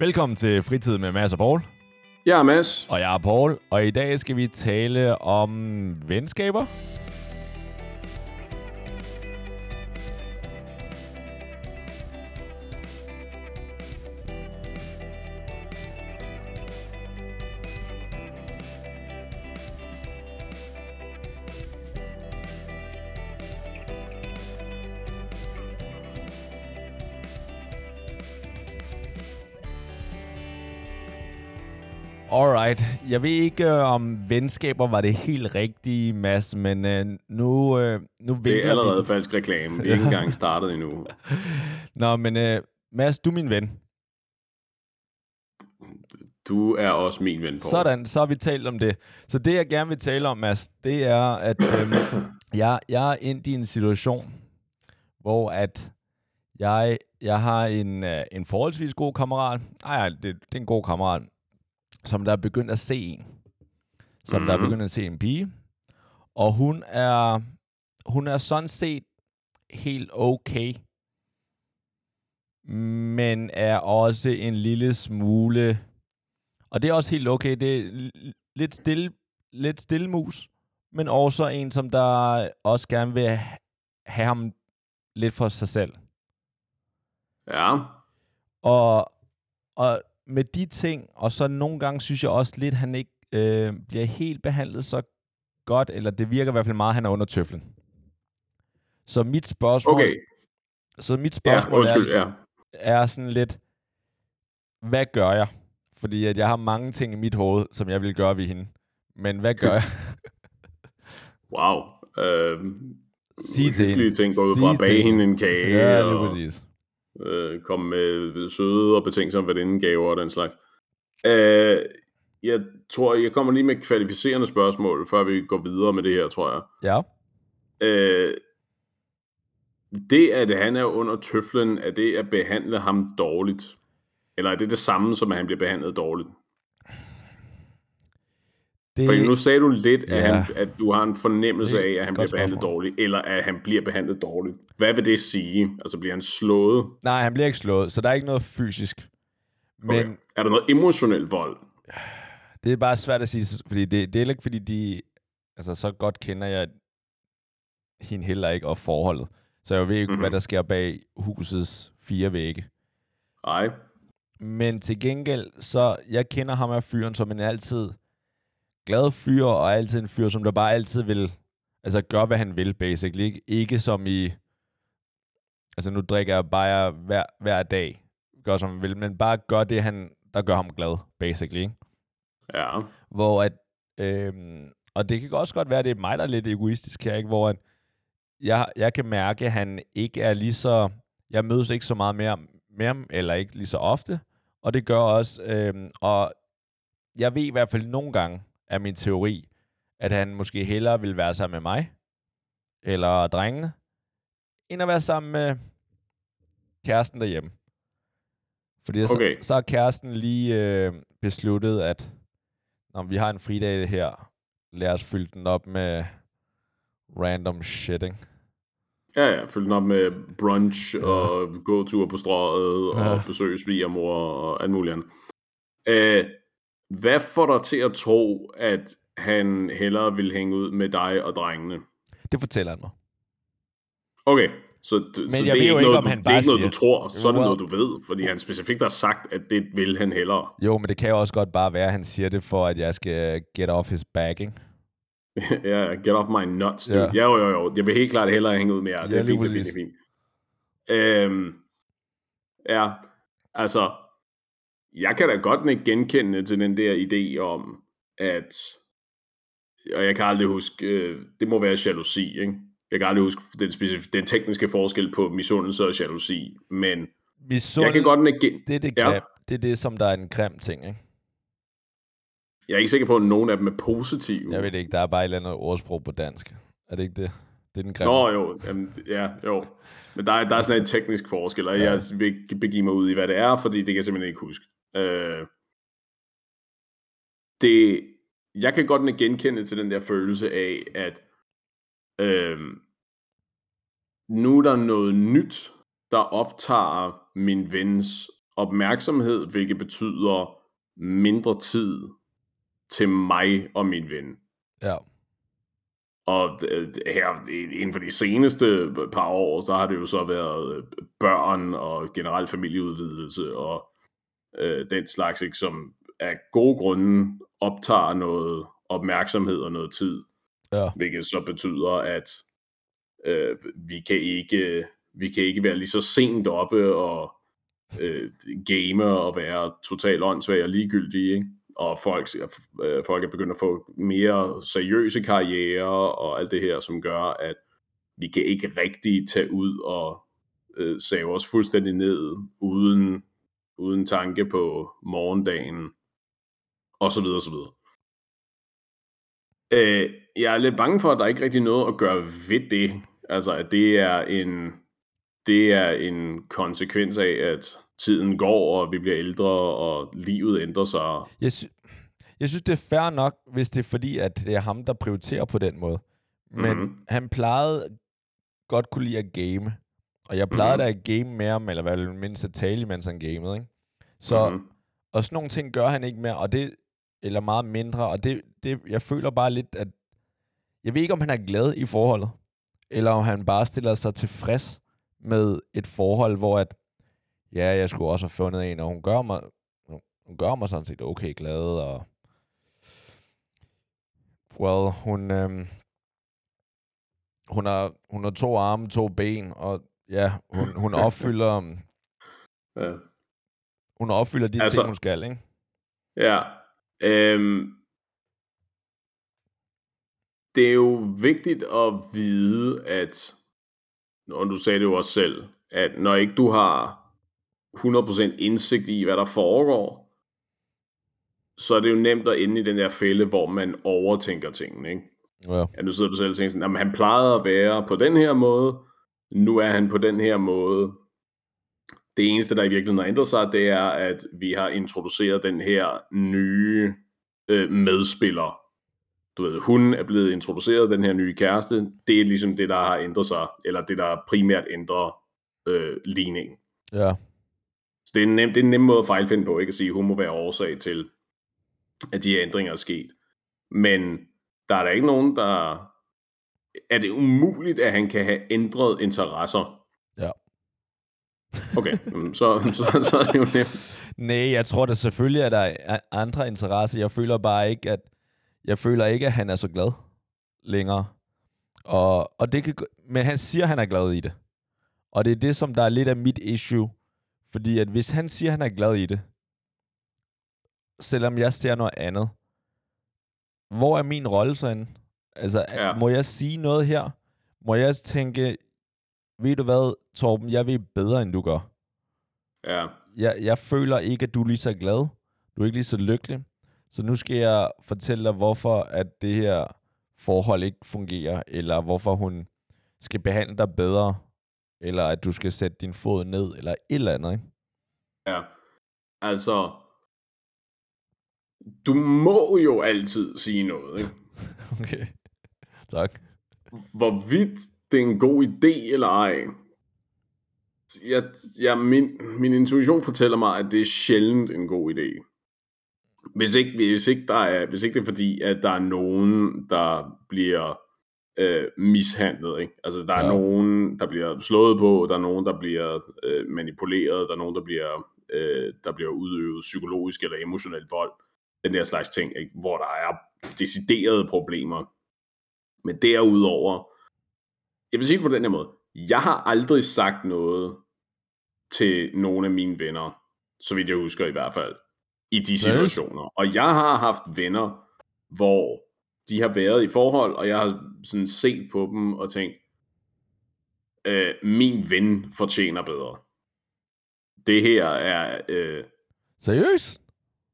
Velkommen til Fritid med Mads og Paul. Jeg er Mads. Og jeg er Paul, og i dag skal vi tale om venskaber. Jeg ved ikke, øh, om venskaber var det helt rigtige, Mads, men uh, nu, uh, nu Det er allerede vi... falsk reklame. Vi er ikke engang startet endnu. Nå, men uh, Mads, du er min ven. Du er også min ven, Paul. Sådan, så har vi talt om det. Så det, jeg gerne vil tale om, Mads, det er, at øhm, jeg, jeg er ind i en situation, hvor at jeg, jeg har en, uh, en forholdsvis god kammerat. Ej, det, det er en god kammerat som der er begyndt at se en. Som mm. der er mhm. begyndt at se en pige. Og hun er, hun er sådan set helt okay. Men er også en lille smule... Og det er også helt okay. Det er lidt stille, lidt stille mus. Men også en, som der også gerne vil have ham lidt for sig selv. Ja. Og, og med de ting, og så nogle gange synes jeg også lidt, at han ikke øh, bliver helt behandlet så godt, eller det virker i hvert fald meget, at han er under tøflen. Så mit spørgsmål, okay. så mit spørgsmål ja, undskyld, er, ja. er sådan lidt, hvad gør jeg? Fordi at jeg har mange ting i mit hoved, som jeg vil gøre ved hende. Men hvad gør jeg? wow. Øh, Sig til hende. ting går ud fra at bage hende en kage. Ja, lige og... præcis øh, komme med søde og betænksomme gaver og den slags. Øh, jeg tror, jeg kommer lige med kvalificerende spørgsmål, før vi går videre med det her, tror jeg. Ja. Øh, det, at han er under tøflen, er det at behandle ham dårligt? Eller er det det samme, som at han bliver behandlet dårligt? Det... For nu sagde du lidt, at, ja. han, at du har en fornemmelse af, at han bliver behandlet dårligt, eller at han bliver behandlet dårligt. Hvad vil det sige? Altså bliver han slået? Nej, han bliver ikke slået, så der er ikke noget fysisk. Men okay. Er der noget emotionel vold? Det er bare svært at sige, fordi det, det er ikke, fordi de... Altså, så godt kender jeg hende heller ikke, og forholdet. Så jeg ved ikke, mm-hmm. hvad der sker bag husets fire vægge. Nej. Men til gengæld, så jeg kender ham af fyren, som en altid glad fyr, og altid en fyr, som der bare altid vil altså gøre, hvad han vil, basically. Ikke, ikke som i, altså nu drikker jeg bare hver, hver dag, gør som han vil, men bare gør det, han, der gør ham glad, basically. Ikke? Ja. Hvor at, øhm, og det kan også godt være, at det er mig, der er lidt egoistisk her, ikke? hvor at jeg, jeg kan mærke, at han ikke er lige så, jeg mødes ikke så meget mere med ham, eller ikke lige så ofte, og det gør også, øhm, og jeg ved i hvert fald nogle gange, er min teori, at han måske hellere vil være sammen med mig, eller drengene, end at være sammen med kæresten derhjemme. Fordi okay. så, så har kæresten lige øh, besluttet, at når vi har en fridag her, lad os fylde den op med random shit, ikke? Ja, ja, fylde den op med brunch ja. og gå tur på strøget ja. og besøge svigermor og alt muligt andet. Øh, hvad får dig til at tro, at han hellere vil hænge ud med dig og drengene? Det fortæller han mig. Okay, så, Men så det, er ikke noget, ikke, du, det er ikke noget, du tror, så er det noget, du ved, fordi han specifikt har sagt, at det vil han hellere. Jo, men det kan jo også godt bare være, at han siger det for, at jeg skal get off his bagging. ja, get off my nuts, dude. Ja. ja, jo, jo, jo. Jeg vil helt klart hellere hænge ud med jer. Det er fint, det er fint, det er fint. Øhm, ja, altså, jeg kan da godt med genkende til den der idé om, at, og jeg kan aldrig huske, øh, det må være jalousi, ikke? Jeg kan aldrig huske den, specif- den tekniske forskel på misundelse og jalousi, men Misund... jeg kan godt med gen- det er det, ja. det er det, som der er en grim ting, ikke? Jeg er ikke sikker på, at nogen af dem er positive. Jeg ved ikke, der er bare et eller andet ordsprog på dansk. Er det ikke det? Det er den grimme. Nå jo, jamen, ja, jo. Men der er, der er sådan en teknisk forskel, og ja. jeg vil ikke begive mig ud i, hvad det er, fordi det kan jeg simpelthen ikke huske. Øh, det, jeg kan godt genkende til den der følelse af, at øh, nu er der noget nyt, der optager min vens opmærksomhed, hvilket betyder mindre tid til mig og min ven. Ja. Og her inden for de seneste par år, så har det jo så været øh, børn og generelt familieudvidelse og øh, den slags, ikke, som af gode grunde optager noget opmærksomhed og noget tid. Ja. Hvilket så betyder, at øh, vi, kan ikke, vi kan ikke være lige så sent oppe og øh, game og være totalt åndssvage og ligegyldige. Ikke? og folk, øh, folk er begyndt at få mere seriøse karriere og alt det her, som gør, at vi kan ikke rigtig tage ud og øh, save os fuldstændig ned, uden, uden tanke på morgendagen, og så videre, så videre. Øh, jeg er lidt bange for, at der ikke rigtig noget at gøre ved det. Altså, at det er en, det er en konsekvens af, at tiden går, og vi bliver ældre, og livet ændrer sig. Jeg, sy- jeg synes, det er fair nok, hvis det er fordi, at det er ham, der prioriterer på den måde. Men mm-hmm. han plejede godt kunne lide at game. Og jeg plejede mm-hmm. da at game mere, eller hvad mindst at tale, mens han gamede, ikke? Så, mm-hmm. og sådan nogle ting gør han ikke mere, og det, eller meget mindre, og det, det, jeg føler bare lidt, at, jeg ved ikke, om han er glad i forholdet, eller om han bare stiller sig tilfreds med et forhold, hvor at, ja, jeg skulle også have fundet en, og hun gør mig, hun gør mig sådan set okay glad, og well, hun, øhm, hun, har, hun har to arme, to ben, og ja, hun, hun opfylder, øhm, ja. hun opfylder de altså, ting, hun skal, ikke? Ja, øhm, det er jo vigtigt at vide, at, og du sagde det jo også selv, at når ikke du har 100% indsigt i, hvad der foregår, så er det jo nemt at ende i den der fælde, hvor man overtænker tingene, ikke? Ja. ja nu sidder du selv og tænker sådan, at han plejede at være på den her måde, nu er han på den her måde. Det eneste, der i virkeligheden har ændret sig, det er, at vi har introduceret den her nye øh, medspiller. Du ved, hun er blevet introduceret, den her nye kæreste. Det er ligesom det, der har ændret sig, eller det, der primært ændrer øh, ligningen. Ja. Så det er, en nem, det er en nem måde at fejlfinde på, ikke at sige, at hun må være årsag til, at de her ændringer er sket. Men der er der ikke nogen, der... Er det umuligt, at han kan have ændret interesser? Ja. Okay, så, så, så er det jo nemt. Nej, jeg tror da selvfølgelig, at der er andre interesser. Jeg føler bare ikke, at jeg føler ikke, at han er så glad længere. Og, og det kan, men han siger, at han er glad i det. Og det er det, som der er lidt af mit issue. Fordi at hvis han siger, at han er glad i det, selvom jeg ser noget andet. Hvor er min rolle så henne? Altså, ja. må jeg sige noget her? Må jeg tænke, ved du hvad, Torben, jeg ved bedre, end du gør. Ja. Jeg, jeg føler ikke, at du er lige så glad. Du er ikke lige så lykkelig. Så nu skal jeg fortælle dig, hvorfor at det her forhold ikke fungerer, eller hvorfor hun skal behandle dig bedre, eller at du skal sætte din fod ned, eller et eller andet, ikke? Ja, altså, du må jo altid sige noget, ikke? Okay, tak. Hvorvidt det er en god idé eller ej, jeg, jeg, min, min intuition fortæller mig, at det er sjældent en god idé. Hvis ikke, hvis ikke, der er, hvis ikke det er fordi, at der er nogen, der bliver øh, mishandlet. Ikke? Altså, der er ja. nogen, der bliver slået på, der er nogen, der bliver øh, manipuleret, der er nogen, der bliver, øh, der bliver udøvet psykologisk eller emotionel vold den der slags ting, ikke? hvor der er deciderede problemer. Men derudover, jeg vil sige det på den her måde, jeg har aldrig sagt noget til nogle af mine venner, så vidt jeg husker i hvert fald, i de situationer. Og jeg har haft venner, hvor de har været i forhold, og jeg har sådan set på dem og tænkt, øh, min ven fortjener bedre. Det her er... Øh, Seriøst?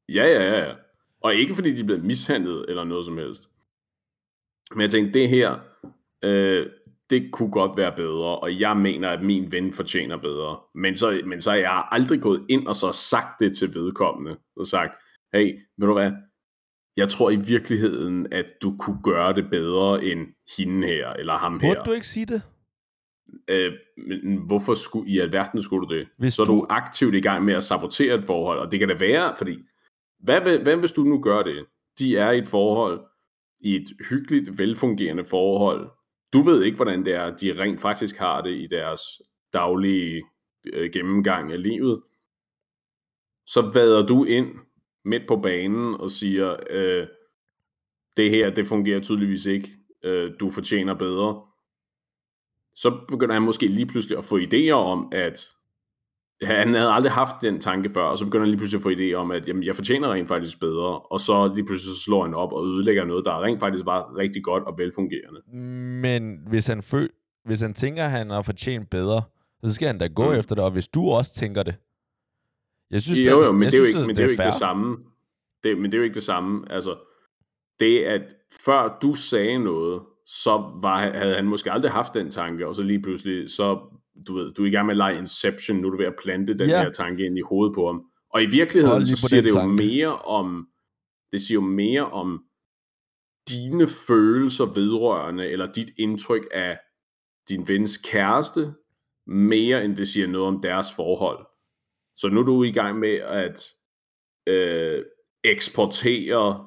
Ja, ja, ja. Og ikke fordi de er blevet mishandlet eller noget som helst. Men jeg tænkte, det her, øh, det kunne godt være bedre, og jeg mener, at min ven fortjener bedre. Men så, men så har jeg aldrig gået ind og så sagt det til vedkommende, og sagt, hey, ved du hvad, jeg tror i virkeligheden, at du kunne gøre det bedre end hende her, eller ham Burde her. du ikke sige det? Øh, men hvorfor skulle, i alverden skulle du det? Hvis så er du... du aktivt i gang med at sabotere et forhold, og det kan da være, fordi, hvad, hvad hvis du nu gør det? De er i et forhold, i et hyggeligt, velfungerende forhold. Du ved ikke, hvordan det er, de rent faktisk har det i deres daglige øh, gennemgang af livet. Så vader du ind midt på banen og siger, øh, det her, det fungerer tydeligvis ikke, øh, du fortjener bedre så begynder han måske lige pludselig at få idéer om, at han havde aldrig haft den tanke før, og så begynder han lige pludselig at få idéer om, at jamen, jeg fortjener rent faktisk bedre, og så lige pludselig så slår han op og ødelægger noget, der rent faktisk var rigtig godt og velfungerende. Men hvis han, føl hvis han tænker, at han har fortjent bedre, så skal han da gå mm. efter det, og hvis du også tænker det. Jeg synes, jo, jo, men det er jo ikke, men det er jo ikke det samme. Det, men det er jo ikke det samme. Altså, det at før du sagde noget, så var, havde han måske aldrig haft den tanke, og så lige pludselig, så du ved, du er i gang med at lege Inception, nu er du ved at plante den ja. her tanke ind i hovedet på ham. Og i virkeligheden, så siger det jo tanke. mere om, det siger jo mere om dine følelser vedrørende, eller dit indtryk af din vens kæreste, mere end det siger noget om deres forhold. Så nu er du i gang med at øh, eksportere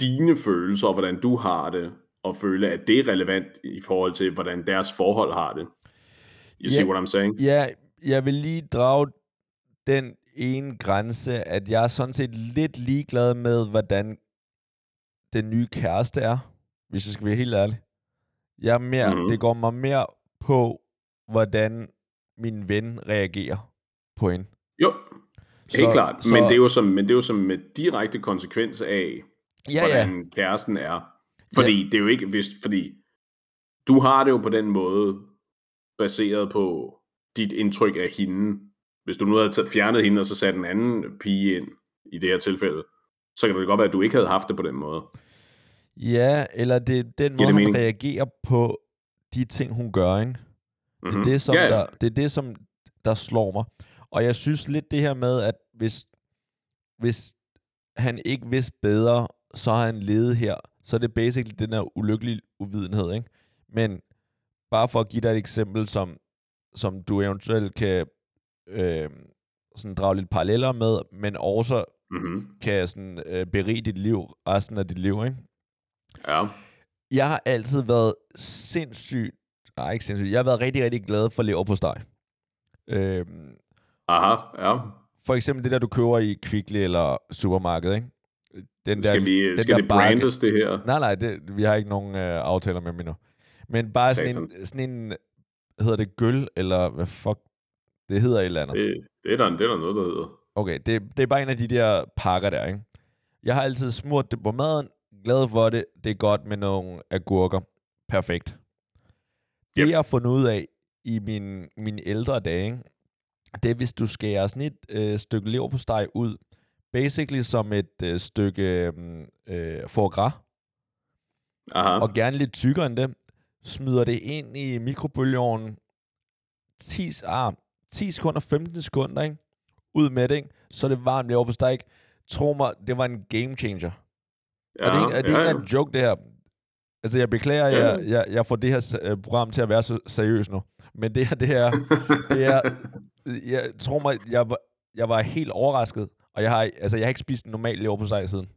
dine følelser, og hvordan du har det, og føle, at det er relevant i forhold til, hvordan deres forhold har det. You yeah, see what I'm saying? Ja, jeg vil lige drage den ene grænse, at jeg er sådan set lidt ligeglad med, hvordan den nye kæreste er, hvis jeg skal være helt ærlig. Jeg er mere, mm-hmm. Det går mig mere på, hvordan min ven reagerer på hende. Jo, helt så, klart. Så, men, det er jo som, men det er jo som med direkte konsekvens af, ja, hvordan ja. kæresten er. Fordi ja. det er jo ikke, hvis, fordi du har det jo på den måde, baseret på dit indtryk af hende. Hvis du nu havde fjernet hende, og så sat en anden pige ind, i det her tilfælde, så kan det godt være, at du ikke havde haft det på den måde. Ja, eller det den måde, hun mening? reagerer på de ting, hun gør, ikke? Det er, mm-hmm. det, som ja. Der, det er det, som der slår mig. Og jeg synes lidt det her med, at hvis, hvis han ikke vidste bedre, så har han levet her så er det basically den her ulykkelige uvidenhed, ikke? Men bare for at give dig et eksempel, som, som du eventuelt kan øh, sådan drage lidt paralleller med, men også mm-hmm. kan sådan, øh, berige dit liv resten af dit liv, ikke? Ja. Jeg har altid været sindssygt, nej ikke sindssygt, jeg har været rigtig, rigtig glad for lever på steg. Øh, Aha, ja. For eksempel det der, du køber i Kvickly eller supermarked, ikke? Den der, skal vi, den skal der det brandes, det her? Nej, nej, det, vi har ikke nogen øh, aftaler med dem endnu. Men bare sådan en, sådan en, hedder det gøl, eller hvad fuck, det hedder et eller andet. Det, det, er, der, det er der noget, der hedder. Okay, det, det er bare en af de der pakker der, ikke? Jeg har altid smurt det på maden, glad for det, det er godt med nogle agurker. Perfekt. Det yep. jeg har fundet ud af i min, mine ældre dage, det er, hvis du skærer sådan et øh, stykke lever på steg ud, basically som et øh, stykke øh, foie gras, Aha. og gerne lidt tykkere end det, smider det ind i mikrobølgeovnen 10, ah, 10 sekunder, 15 sekunder, ikke? ud med det, ikke? så er det varmt lige over for steg. Tro mig, det var en game changer. Ja, og det er, er det ja, ikke ja. en joke, det her? Altså, jeg beklager, ja. jeg, jeg, jeg får det her øh, program til at være så seriøst nu. Men det her, det her, det er, jeg tror mig, jeg, jeg var helt overrasket. Og jeg har, altså, jeg har ikke spist en normal lever på sig siden.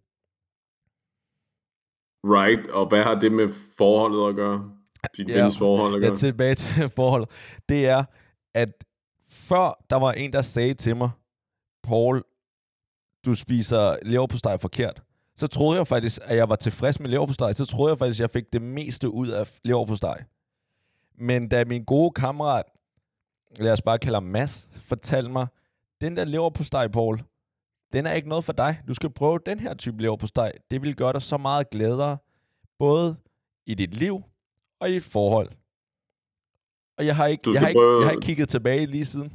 Right, og hvad har det med forholdet at gøre? Dit ja, forhold at gøre? Ja, tilbage til forholdet. Det er, at før der var en, der sagde til mig, Paul, du spiser leverpostej forkert, så troede jeg faktisk, at jeg var tilfreds med leverpostej. Så troede jeg faktisk, at jeg fik det meste ud af leverpostej. Men da min gode kammerat, lad os bare kalde ham Mads, fortalte mig, den der leverpostej, Paul, den er ikke noget for dig. Du skal prøve den her type leverpostej. Det vil gøre dig så meget glædere, både i dit liv og i dit forhold. Og jeg har ikke, jeg har ikke, prøve... jeg har ikke kigget tilbage lige siden.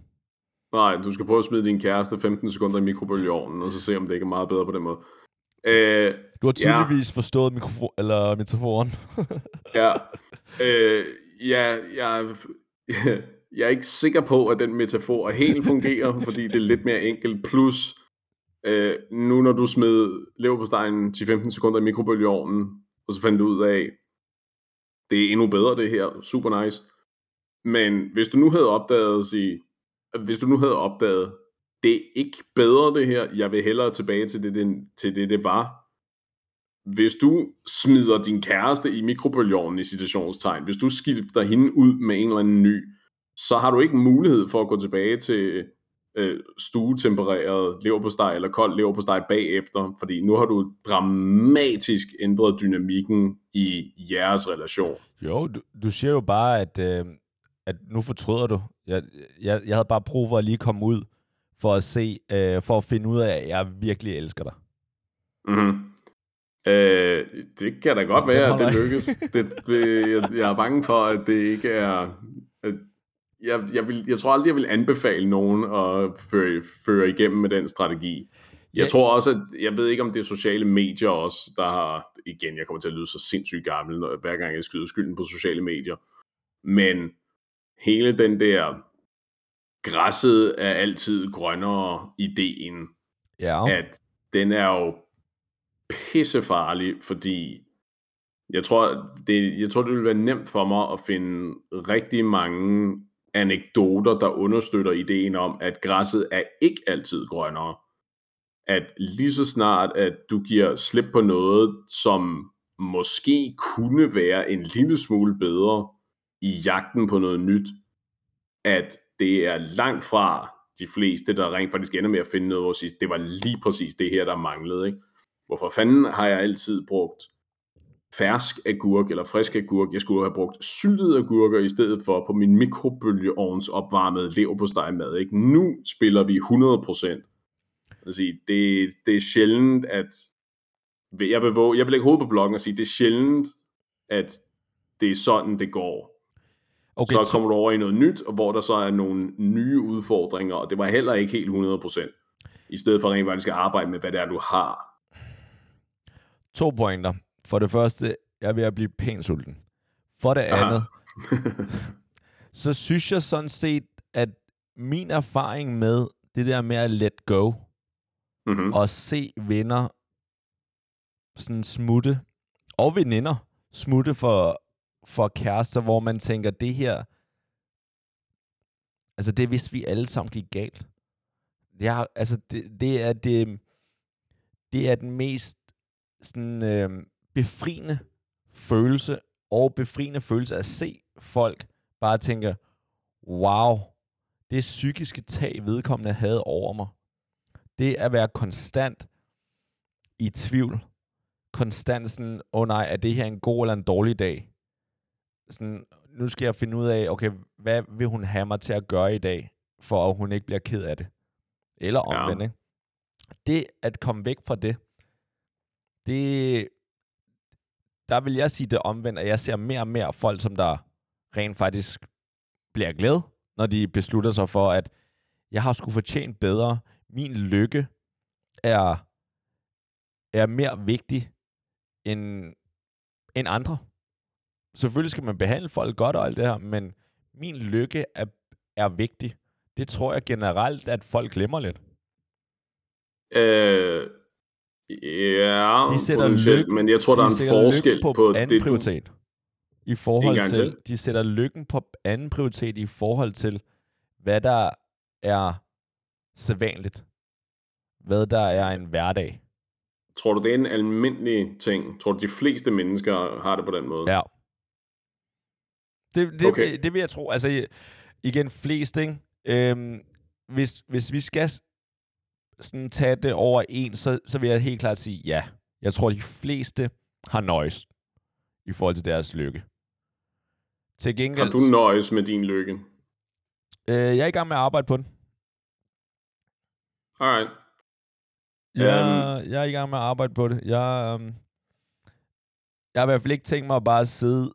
Nej, du skal prøve at smide din kæreste 15 sekunder i mikrobølgeovnen, og så se, om det ikke er meget bedre på den måde. Øh, du har tydeligvis ja. forstået mikrofon, eller metaforen. ja. Øh, ja, jeg, jeg er ikke sikker på, at den metafor helt fungerer, fordi det er lidt mere enkelt. Plus, Øh, nu når du smed leverpostejen 10-15 sekunder i mikrobølgeovnen, og så fandt du ud af, det er endnu bedre det her, super nice, Men hvis du nu havde opdaget, sig, hvis du nu havde opdaget, det er ikke bedre det her, jeg vil hellere tilbage til det, det, til det, det var. Hvis du smider din kæreste i mikrobølgeovnen i citationstegn, hvis du skifter hende ud med en eller anden ny, så har du ikke mulighed for at gå tilbage til øh, stuetempereret leverpostej eller kold leverpostej bagefter, fordi nu har du dramatisk ændret dynamikken i jeres relation. Jo, du, du siger jo bare, at, øh, at nu fortryder du. Jeg, jeg, jeg havde bare brug for at lige komme ud for at se, øh, for at finde ud af, at jeg virkelig elsker dig. Mm-hmm. Øh, det kan da godt være, at det lykkes. det, det, jeg, jeg er bange for, at det ikke er... Jeg, jeg, vil, jeg tror aldrig, jeg vil anbefale nogen at føre, føre igennem med den strategi. Jeg ja. tror også, at jeg ved ikke, om det er sociale medier også, der har, igen, jeg kommer til at lyde så sindssygt gammel, når, hver gang jeg skyder skylden på sociale medier, men hele den der græsset er altid grønnere ideen, ja. at den er jo pissefarlig, fordi jeg tror, det, jeg tror, det vil være nemt for mig at finde rigtig mange anekdoter, der understøtter ideen om, at græsset er ikke altid grønnere. At lige så snart, at du giver slip på noget, som måske kunne være en lille smule bedre i jagten på noget nyt, at det er langt fra de fleste, der rent faktisk ender med at finde noget, hvor det var lige præcis det her, der manglede. Ikke? Hvorfor fanden har jeg altid brugt fersk agurk eller frisk agurk. Jeg skulle have brugt syltede agurker i stedet for på min mikrobølgeovns opvarmede leverpostejmad. Ikke? Nu spiller vi 100%. Altså, det, det er sjældent, at jeg vil, våge, jeg vil lægge hovedet på bloggen og sige, det er sjældent, at det er sådan, det går. Okay, så kommer du over i noget nyt, og hvor der så er nogle nye udfordringer, og det var heller ikke helt 100%, i stedet for rent faktisk at arbejde med, hvad det er, du har. To pointer. For det første, jeg er ved at blive pænt sulten. For det andet, så synes jeg sådan set, at min erfaring med det der med at let go, mm-hmm. og se venner sådan smutte, og veninder smutte for, for kærester, hvor man tænker, det her, altså det hvis vi alle sammen gik galt. Det er, altså det, det er det, det er den mest sådan, øh, befriende følelse, og befriende følelse at se folk bare tænke, wow, det psykiske tag, vedkommende havde over mig. Det at være konstant i tvivl. Konstant sådan, åh oh nej, er det her en god eller en dårlig dag? Sådan, nu skal jeg finde ud af, okay, hvad vil hun have mig til at gøre i dag, for at hun ikke bliver ked af det? Eller omvendt, ja. ikke? Det at komme væk fra det, det der vil jeg sige det omvendt, at jeg ser mere og mere folk, som der rent faktisk bliver glade, når de beslutter sig for, at jeg har sgu fortjent bedre. Min lykke er, er mere vigtig end, end andre. Selvfølgelig skal man behandle folk godt og alt det her, men min lykke er, er vigtig. Det tror jeg generelt, at folk glemmer lidt. Øh, Ja, de sætter lykken, men jeg tror, der er en forskel på, på anden det, prioritet. Du... I forhold til, til, de sætter lykken på anden prioritet i forhold til, hvad der er sædvanligt. Hvad der er en hverdag. Tror du, det er en almindelig ting? Tror du, de fleste mennesker har det på den måde? Ja. Det, det, okay. det, det vil jeg tro. Altså, igen, flest, ikke? Øhm, hvis, hvis vi skal sådan tage det over en, så, så vil jeg helt klart sige ja. Jeg tror, de fleste har nøjes i forhold til deres lykke. Til gengæld... Har du nøjes med din lykke? Øh, jeg er i gang med at arbejde på den. Alright. Jeg, um... jeg er i gang med at arbejde på det. Jeg, um, jeg har i hvert fald ikke tænkt mig at bare sidde,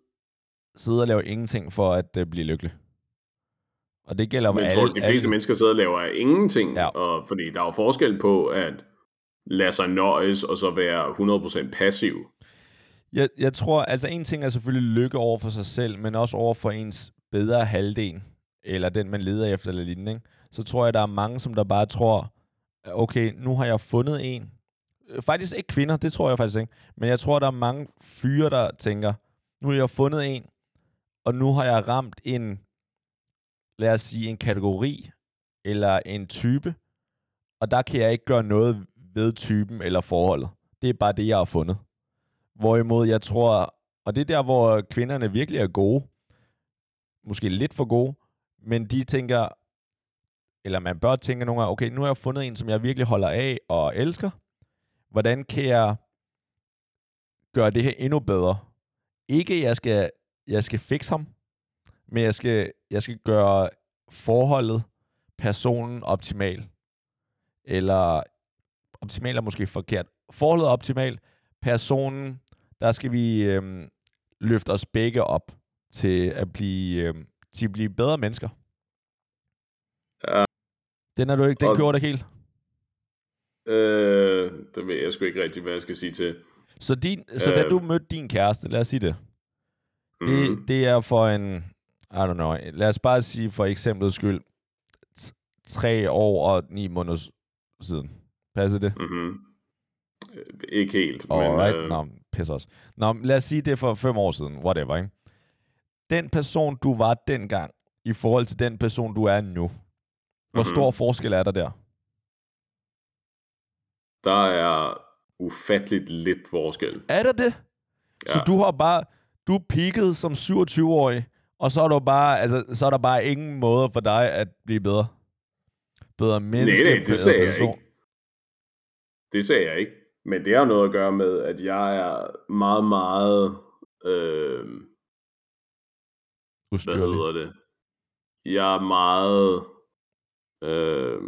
sidde og lave ingenting for at uh, blive lykkelig. Og det gælder Men jeg tror, de fleste alle... mennesker sidder og laver ingenting, ja. og, fordi der er jo forskel på at lade sig nøjes, og så være 100% passiv. Jeg, jeg tror, altså en ting er selvfølgelig lykke over for sig selv, men også over for ens bedre halvdel, eller den, man leder efter eller lignende. Ikke? Så tror jeg, der er mange, som der bare tror, okay, nu har jeg fundet en. Faktisk ikke kvinder, det tror jeg faktisk ikke. Men jeg tror, der er mange fyre, der tænker, nu har jeg fundet en, og nu har jeg ramt en lad os sige, en kategori eller en type, og der kan jeg ikke gøre noget ved typen eller forholdet. Det er bare det, jeg har fundet. Hvorimod jeg tror, og det er der, hvor kvinderne virkelig er gode, måske lidt for gode, men de tænker, eller man bør tænke nogle gange, okay, nu har jeg fundet en, som jeg virkelig holder af og elsker. Hvordan kan jeg gøre det her endnu bedre? Ikke, jeg skal, jeg skal fikse ham, men jeg skal, jeg skal gøre forholdet, personen optimal. Eller optimal er måske forkert. Forholdet optimal, personen, der skal vi øhm, løfte os begge op til at blive, øhm, til at blive bedre mennesker. Ja. Den er du ikke, den kører det helt. Øh, det ved jeg sgu ikke rigtig, hvad jeg skal sige til. Så, din, så da øh. du mødte din kæreste, lad os sige det, det, mm. det er for en, I don't know, lad os bare sige for eksempel skyld, tre år og ni måneder siden. Passer det? Mm-hmm. Ikke helt, Alright. men... Øh... Nå, pisse os. Nå, lad os sige det for fem år siden, whatever, ikke? Den person, du var dengang, i forhold til den person, du er nu, hvor mm-hmm. stor forskel er der der? Der er ufatteligt lidt forskel. Er der det? Ja. Så du har bare, du peaked som 27-årig, og så er, du bare, altså, så er der bare ingen måde for dig at blive bedre? Bedre menneske? Nej, nej, det sagde jeg ikke. Det sagde jeg ikke. Men det har noget at gøre med, at jeg er meget, meget... Øh, Ustyrlig. hvad hedder det? Jeg er meget øh,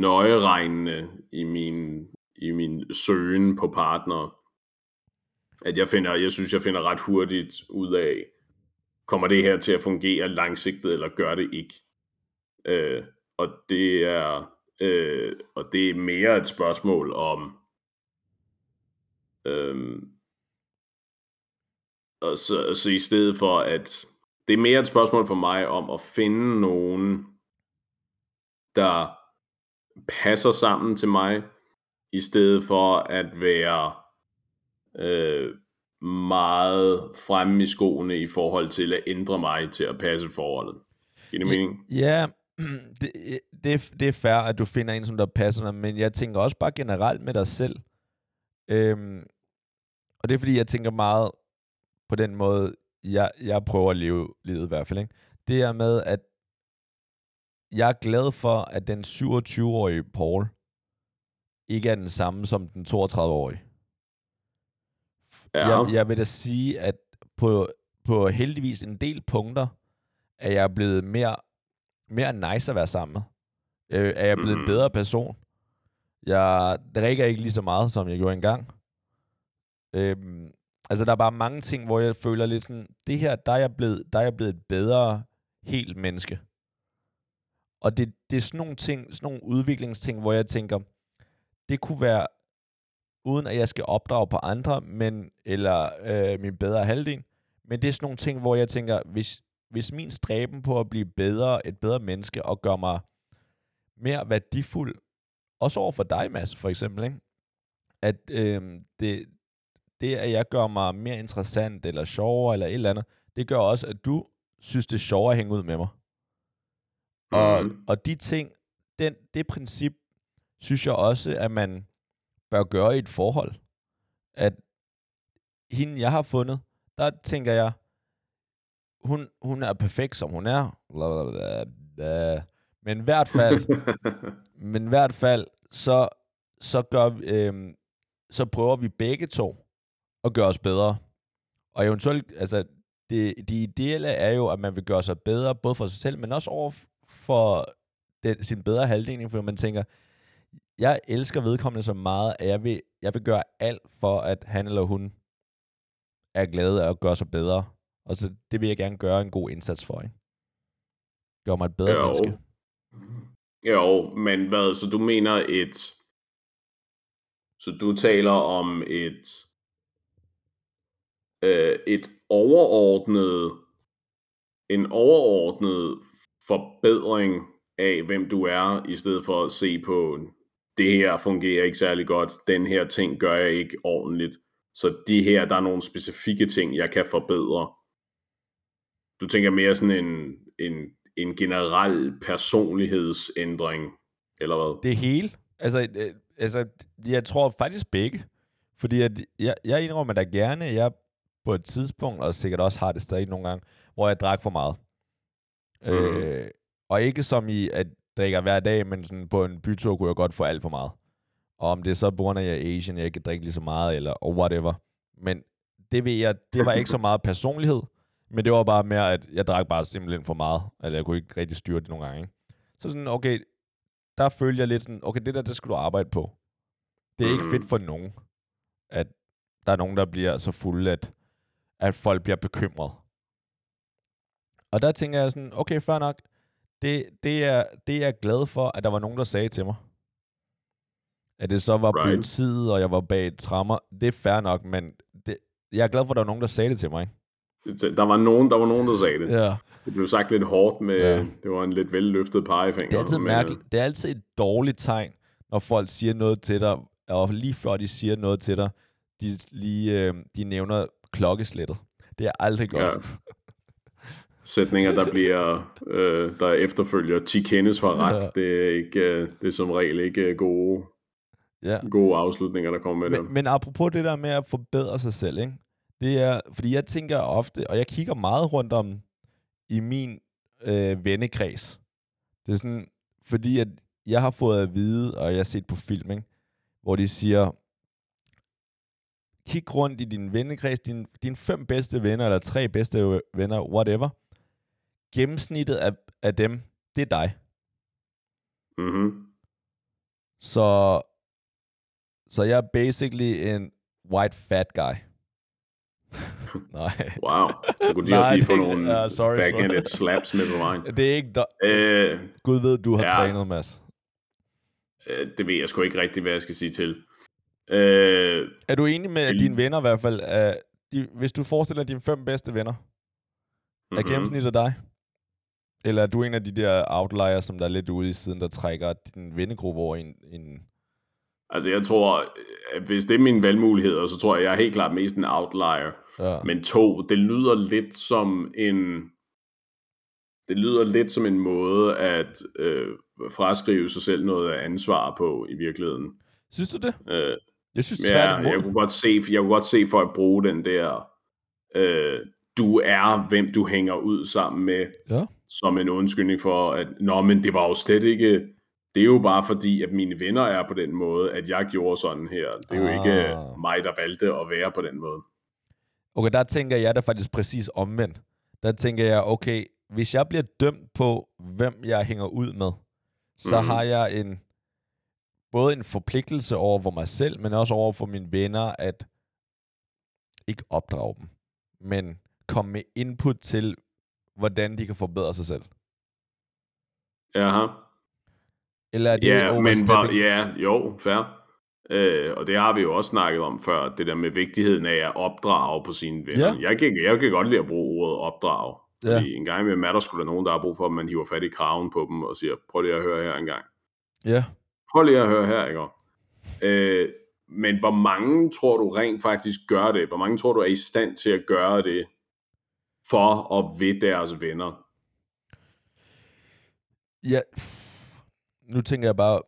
nøjeregnende i min, i min søgen på partner. At jeg finder, jeg synes, jeg finder ret hurtigt ud af, kommer det her til at fungere langsigtet, eller gør det ikke? Øh, og det er øh, og det er mere et spørgsmål om øh, og så, så i stedet for at det er mere et spørgsmål for mig om at finde nogen der passer sammen til mig i stedet for at være øh, meget fremme i skoene i forhold til at ændre mig til at passe forholdet. Giver det mening? Ja, det, det, det er fair, at du finder en, som der passer dig, men jeg tænker også bare generelt med dig selv. Øhm, og det er fordi, jeg tænker meget på den måde, jeg, jeg prøver at leve livet i hvert fald. Ikke? Det er med, at jeg er glad for, at den 27-årige Paul ikke er den samme som den 32-årige. Ja. Jeg, jeg vil da sige, at på, på heldigvis en del punkter, er jeg blevet mere, mere nice at være sammen med. Øh, er jeg blevet mm. en bedre person. Jeg drikker ikke lige så meget, som jeg gjorde engang. Øhm, altså, der er bare mange ting, hvor jeg føler lidt sådan, det her, der er jeg blevet, der er jeg blevet et bedre helt menneske. Og det, det er sådan nogle ting, sådan nogle udviklingsting, hvor jeg tænker, det kunne være, uden at jeg skal opdrage på andre, men, eller øh, min bedre halvdel, men det er sådan nogle ting, hvor jeg tænker, hvis, hvis min stræben på at blive bedre, et bedre menneske, og gøre mig mere værdifuld, også over for dig, Mads, for eksempel, ikke? at øh, det, det, at jeg gør mig mere interessant, eller sjovere, eller et eller andet, det gør også, at du synes, det er sjovere at hænge ud med mig. Og, mm. og de ting, den, det princip, synes jeg også, at man bør gøre i et forhold. At hende, jeg har fundet, der tænker jeg, hun, hun er perfekt, som hun er. Men i hvert fald, men i hvert fald, så, så, gør, øh, så prøver vi begge to at gøre os bedre. Og eventuelt, altså, det, det ideelle er jo, at man vil gøre sig bedre, både for sig selv, men også over for den, sin bedre halvdel, for man tænker, jeg elsker vedkommende så meget, at jeg vil, jeg vil gøre alt for, at han eller hun er glad og gør sig bedre. Og så det vil jeg gerne gøre en god indsats for, ikke? Gør mig et bedre jo. menneske. Jo, men hvad, så du mener et, så du taler om et, øh, et overordnet, en overordnet forbedring af, hvem du er, i stedet for at se på, det her fungerer ikke særlig godt, den her ting gør jeg ikke ordentligt. Så de her, der er nogle specifikke ting, jeg kan forbedre. Du tænker mere sådan en, en en generel personlighedsændring, eller hvad? Det hele. Altså, øh, altså, jeg tror faktisk begge. Fordi at jeg, jeg indrømmer da gerne, at jeg på et tidspunkt, og sikkert også har det stadig nogle gange, hvor jeg drak for meget. Mm. Øh, og ikke som i, at drikker hver dag, men sådan på en bytur kunne jeg godt få alt for meget. Og om det er så på grund af, at jeg er Asian, jeg ikke drikke lige så meget, eller og whatever. Men det ved jeg, det var ikke så meget personlighed, men det var bare mere, at jeg drak bare simpelthen for meget. Eller jeg kunne ikke rigtig styre det nogle gange. Ikke? Så sådan, okay, der følger jeg lidt sådan, okay, det der, det skal du arbejde på. Det er ikke fedt for nogen, at der er nogen, der bliver så fulde, at, at folk bliver bekymret. Og der tænker jeg sådan, okay, fair nok. Det, det, er, det er jeg glad for, at der var nogen, der sagde til mig. At det så var right. politiet, og jeg var bag et trammer. Det er fair nok, men det, jeg er glad for, at der var nogen, der sagde det til mig. Der var nogen, der var nogen, der sagde det. Ja. Det blev sagt lidt hårdt med, ja. det var en lidt velløftet pegefinger. Det er altid mærkeligt. Det er altid et dårligt tegn, når folk siger noget til dig, og lige før de siger noget til dig, de, lige, øh, de nævner klokkeslættet. Det er aldrig godt. Sætninger, der bliver, øh, der efterfølger 10 kendes for ret, ja. det, er ikke, øh, det er som regel ikke gode, ja. gode afslutninger, der kommer med men, det. Men apropos det der med at forbedre sig selv, ikke? det er, fordi jeg tænker ofte, og jeg kigger meget rundt om i min øh, vennekreds. Det er sådan, fordi at jeg har fået at vide, og jeg har set på film, ikke? hvor de siger, kig rundt i din vennekreds, din, dine fem bedste venner, eller tre bedste venner, whatever. Gennemsnittet af, af dem, det er dig. Mm-hmm. Så, så jeg er basically en white fat guy. Nej. Wow. Så kunne de Nej, også lige få nogle uh, sorry, backhanded sorry. slaps med på vejen. Det er ikke... Do- uh, Gud ved, du har ja. trænet, Mads. Uh, det ved jeg sgu ikke rigtigt, hvad jeg skal sige til. Uh, er du enig med dine venner i hvert fald? Uh, de, hvis du forestiller dine fem bedste venner, mm-hmm. er gennemsnittet dig? Eller er du en af de der outliers, som der er lidt ude i siden, der trækker din vennegruppe over en, en Altså jeg tror, at hvis det er mine valgmuligheder, så tror jeg, jeg er helt klart mest en outlier. Ja. Men to, det lyder lidt som en... Det lyder lidt som en måde at øh, fraskrive sig selv noget af ansvar på i virkeligheden. Synes du det? Øh, jeg synes ja, jeg kunne godt se, jeg kunne godt se for at bruge den der, øh, du er, hvem du hænger ud sammen med, ja. som en undskyldning for, at nå, men det var jo slet ikke det er jo bare fordi, at mine venner er på den måde, at jeg gjorde sådan her. Det er jo ikke ah. mig, der valgte at være på den måde. Okay, der tænker jeg da faktisk præcis omvendt. Der tænker jeg, okay, hvis jeg bliver dømt på, hvem jeg hænger ud med, så mm. har jeg en både en forpligtelse over for mig selv, men også over for mine venner, at ikke opdrage dem, men komme med input til, hvordan de kan forbedre sig selv. Jaha. Eller er det ja, men var, ja, jo, fair. Øh, og det har vi jo også snakket om før, det der med vigtigheden af at opdrage på sine venner. Ja. Jeg, kan, jeg kan godt lide at bruge ordet opdrage. Ja. Fordi en gang med er der skulle der nogen, der har brug for, at man hiver fat i kraven på dem og siger, prøv lige at høre her en gang. Ja. Prøv lige at høre her, ikke? Øh, men hvor mange tror du rent faktisk gør det? Hvor mange tror du er i stand til at gøre det for og ved deres venner? Ja, nu tænker jeg bare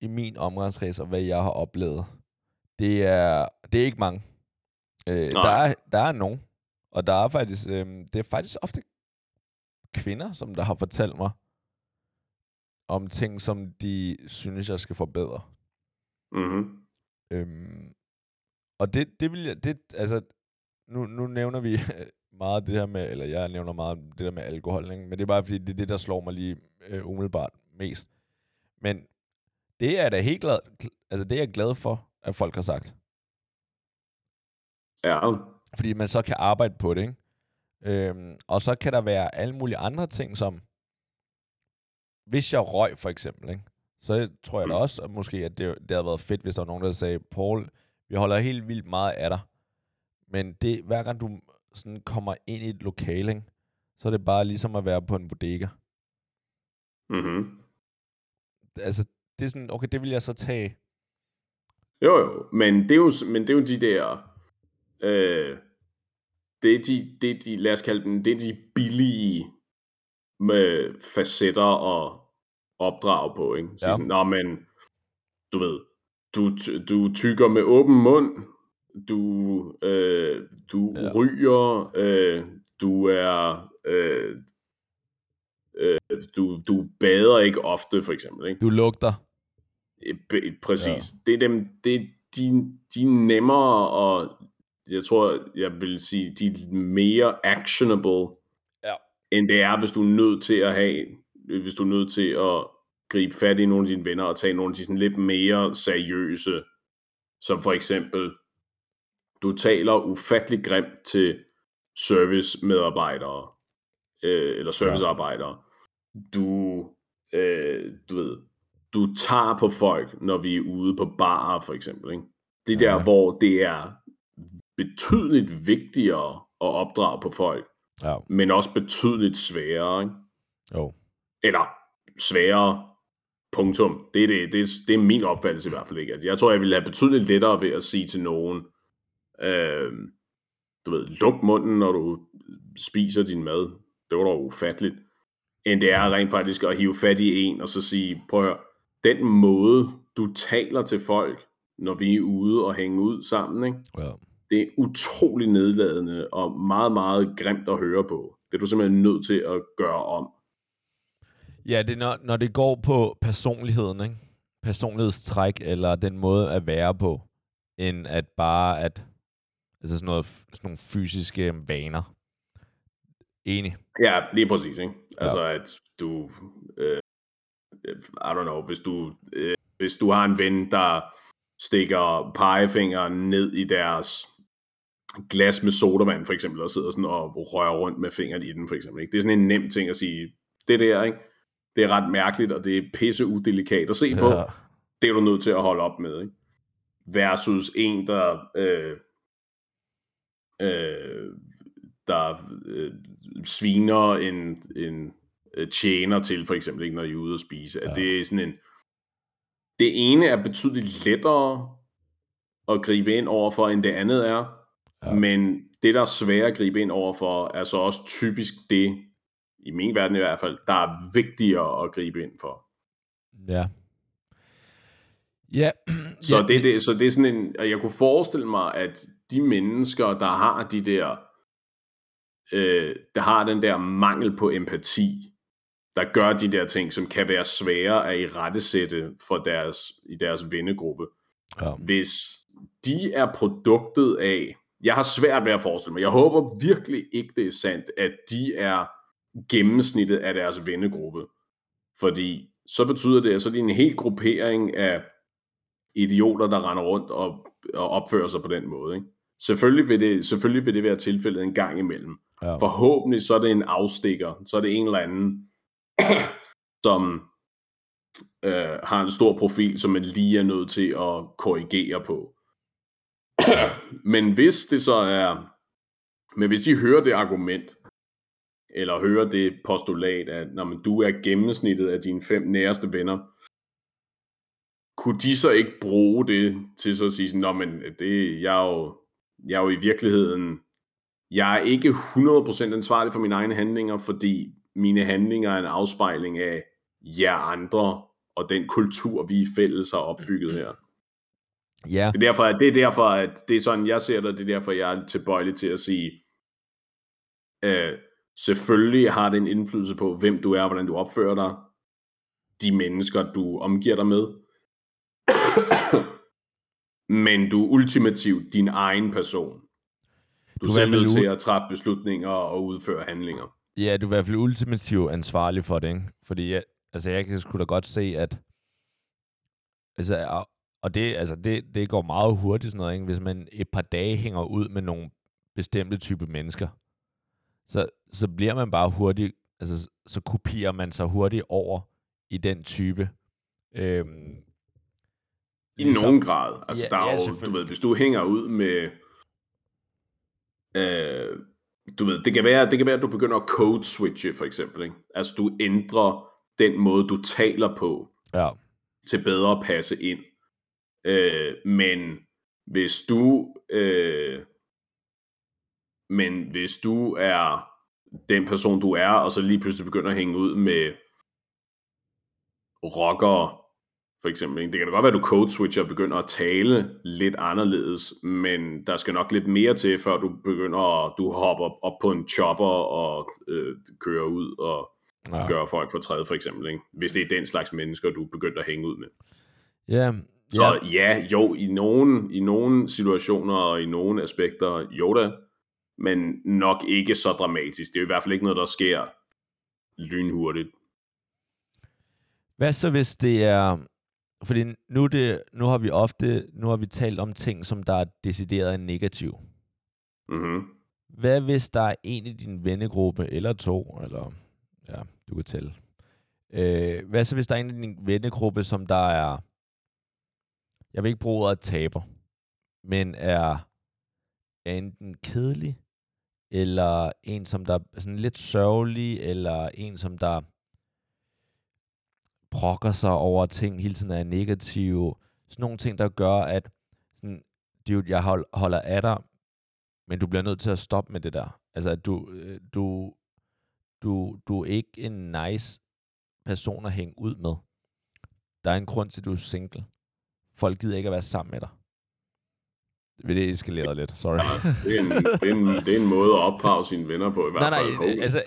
i min omgangskreds og hvad jeg har oplevet. Det er, det er ikke mange. Øh, der, er, der er nogen. Og der er faktisk, øh, det er faktisk ofte kvinder, som der har fortalt mig om ting, som de synes, jeg skal forbedre. Mm-hmm. Øhm, og det, det vil jeg, det, altså, nu, nu nævner vi meget det her med, eller jeg nævner meget det der med alkohol, ikke? men det er bare fordi, det er det, der slår mig lige øh, umiddelbart mest. Men det er da helt glad, altså det er jeg glad for, at folk har sagt. Ja. Fordi man så kan arbejde på det, ikke? Øhm, og så kan der være alle mulige andre ting, som hvis jeg røg for eksempel, ikke? så tror jeg da mm. også at måske, at det, det havde været fedt, hvis der var nogen, der sagde, Paul, vi holder helt vildt meget af dig. Men det, hver gang du sådan kommer ind i et lokale, ikke? så er det bare ligesom at være på en bodega. Mhm altså, det er sådan, okay, det vil jeg så tage. Jo, jo, men det er jo, men det er jo de der, øh, det er de, det er de, lad os kalde dem, det er de billige med facetter og opdrag på, ikke? Så ja. sådan, Nå, men, du ved, du, du tykker med åben mund, du, øh, du ja. ryger, øh, du er, øh, øh, du, du bader ikke ofte, for eksempel, ikke? Du lugter. Præcis. Ja. Det er dem, det, de, de er nemmere og jeg tror, jeg vil sige, de er mere actionable, ja. end det er, hvis du er nødt til at have, hvis du er nødt til at gribe fat i nogle af dine venner og tage nogle af de sådan lidt mere seriøse, som for eksempel, du taler ufattelig grimt til servicemedarbejdere, øh, eller servicearbejdere. Du, øh, du ved, du tager på folk, når vi er ude på barer, for eksempel. Ikke? Det der, ja. hvor det er betydeligt vigtigere at opdrage på folk, ja. men også betydeligt sværere. Ikke? Jo. Eller sværere, punktum. Det er, det, det, er, det er min opfattelse i hvert fald ikke. Jeg tror, jeg ville have betydeligt lettere ved at sige til nogen, øh, du ved, luk munden, når du spiser din mad. Det var da ufatteligt. End det er rent faktisk at hive fat i en, og så sige, prøv at høre, den måde, du taler til folk, når vi er ude og hænge ud sammen, ikke? Ja. det er utrolig nedladende og meget, meget grimt at høre på. Det er du simpelthen nødt til at gøre om. Ja, det er når, når det går på personligheden, ikke? personlighedstræk, eller den måde at være på, end at bare at, altså sådan, noget, sådan nogle fysiske vaner. Enig. Ja, lige præcis. Ikke? Altså ja. at du, øh, I don't know, hvis du, øh, hvis du har en ven, der stikker pegefingeren ned i deres glas med sodavand, for eksempel, og sidder sådan og rører rundt med fingeren i den, for eksempel. Ikke? Det er sådan en nem ting at sige, det der, ikke? det er ret mærkeligt, og det er pisse udelikat at se på. Ja. Det er du nødt til at holde op med. Ikke? Versus en, der øh, øh, der øh, sviner en, en øh, tjener til, for eksempel, ikke, når I er ude at spise. Ja. At det er sådan en, det ene er betydeligt lettere at gribe ind overfor, end det andet er. Ja. Men det, der er svært at gribe ind overfor, er så også typisk det, i min verden i hvert fald, der er vigtigere at gribe ind for. Ja. Ja. så, ja. Det, det, så det er sådan en, jeg kunne forestille mig, at de mennesker, der har de der, øh, der har den der mangel på empati, der gør de der ting, som kan være svære at i rettesætte for deres, i deres vennegruppe. Ja. Hvis de er produktet af, jeg har svært ved at forestille mig, jeg håber virkelig ikke, det er sandt, at de er gennemsnittet af deres vennegruppe. Fordi så betyder det, at så er de en hel gruppering af idioter, der render rundt og, og opfører sig på den måde. Ikke? Selvfølgelig, vil det, selvfølgelig vil det være tilfældet en gang imellem. Ja. Forhåbentlig så er det en afstikker, så er det en eller anden som øh, har en stor profil, som man lige er nødt til at korrigere på. men hvis det så er, men hvis de hører det argument, eller hører det postulat, at når man, du er gennemsnittet af dine fem næreste venner, kunne de så ikke bruge det til så at sige sådan, men det, jeg, er jo, jeg er jo i virkeligheden, jeg er ikke 100% ansvarlig for mine egne handlinger, fordi mine handlinger er en afspejling af jer andre, og den kultur, vi fælles har opbygget her. Ja. Det er derfor, at det er derfor, at det er sådan, jeg ser det, det er derfor, jeg er tilbøjelig til at sige, øh, selvfølgelig har det en indflydelse på, hvem du er, hvordan du opfører dig, de mennesker, du omgiver dig med, men du er ultimativt din egen person. Du, du er selv nødt til at træffe beslutninger og udføre handlinger. Ja, du er i hvert fald ultimativt ansvarlig for det, ikke? Fordi jeg, altså, jeg kan sgu da godt se, at altså, og det, altså, det, det går meget hurtigt sådan noget, ikke? hvis man et par dage hænger ud med nogle bestemte type mennesker, så, så bliver man bare hurtigt, altså, så kopierer man sig hurtigt over i den type. Øhm, I ligesom, nogen grad. Altså, ja, der er ja, jo, du ved, hvis du hænger ud med øh, du ved, det kan være, det kan være, at du begynder at code switche, for eksempel. Ikke? Altså, du ændrer den måde, du taler på, ja. til bedre at passe ind. Øh, men hvis du, øh, men hvis du er den person, du er, og så lige pludselig begynder at hænge ud med rockere, for eksempel. Det kan da godt være, at du code switcher og begynder at tale lidt anderledes, men der skal nok lidt mere til, før du begynder at du hopper op på en chopper og øh, kører ud og ja. gør folk for træde, for eksempel. Ikke? Hvis det er den slags mennesker, du begynder at hænge ud med. Ja, så ja, jo, i nogle, i nogle situationer og i nogle aspekter, jo da, men nok ikke så dramatisk. Det er i hvert fald ikke noget, der sker lynhurtigt. Hvad så hvis det er, fordi nu, det, nu har vi ofte, nu har vi talt om ting, som der er decideret negativ. Mm-hmm. Hvad hvis der er en i din vennegruppe, eller to, eller ja, du kan tælle. Øh, hvad så hvis der er en i din vennegruppe, som der er jeg vil ikke bruge ordet taber, men er, er enten kedelig, eller en, som der er sådan lidt sørgelig, eller en, som der brokker sig over ting, hele tiden er negative. Sådan nogle ting, der gør, at sådan, dude, jeg hold, holder af dig, men du bliver nødt til at stoppe med det der. Altså, at du, øh, du, du, du er ikke en nice person at hænge ud med. Der er en grund til, at du er single folk gider ikke at være sammen med dig. Det eskaleret lidt, sorry. Ja, det, er en, det, er en, det er en måde at opdrage sine venner på, i hvert nej, fald. Nej, altså,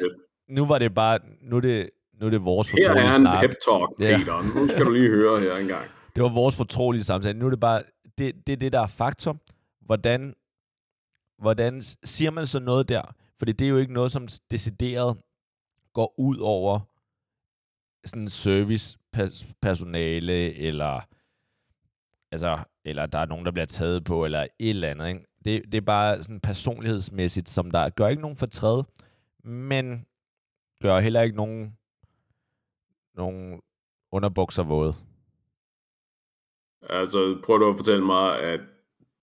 nu var det bare, nu er det, nu er det vores fortrolige Her er en snak. pep talk, Peter. Ja. Nu skal du lige høre her engang. Det var vores fortrolige samtale. Nu er det bare, det, det er det, der er faktum. Hvordan, hvordan siger man så noget der? Fordi det er jo ikke noget, som decideret går ud over sådan service personale eller altså, eller der er nogen, der bliver taget på, eller et eller andet. Ikke? Det, det er bare sådan personlighedsmæssigt, som der gør ikke nogen fortræd, men gør heller ikke nogen, nogen underbukser våde. Altså, prøv du at fortælle mig, at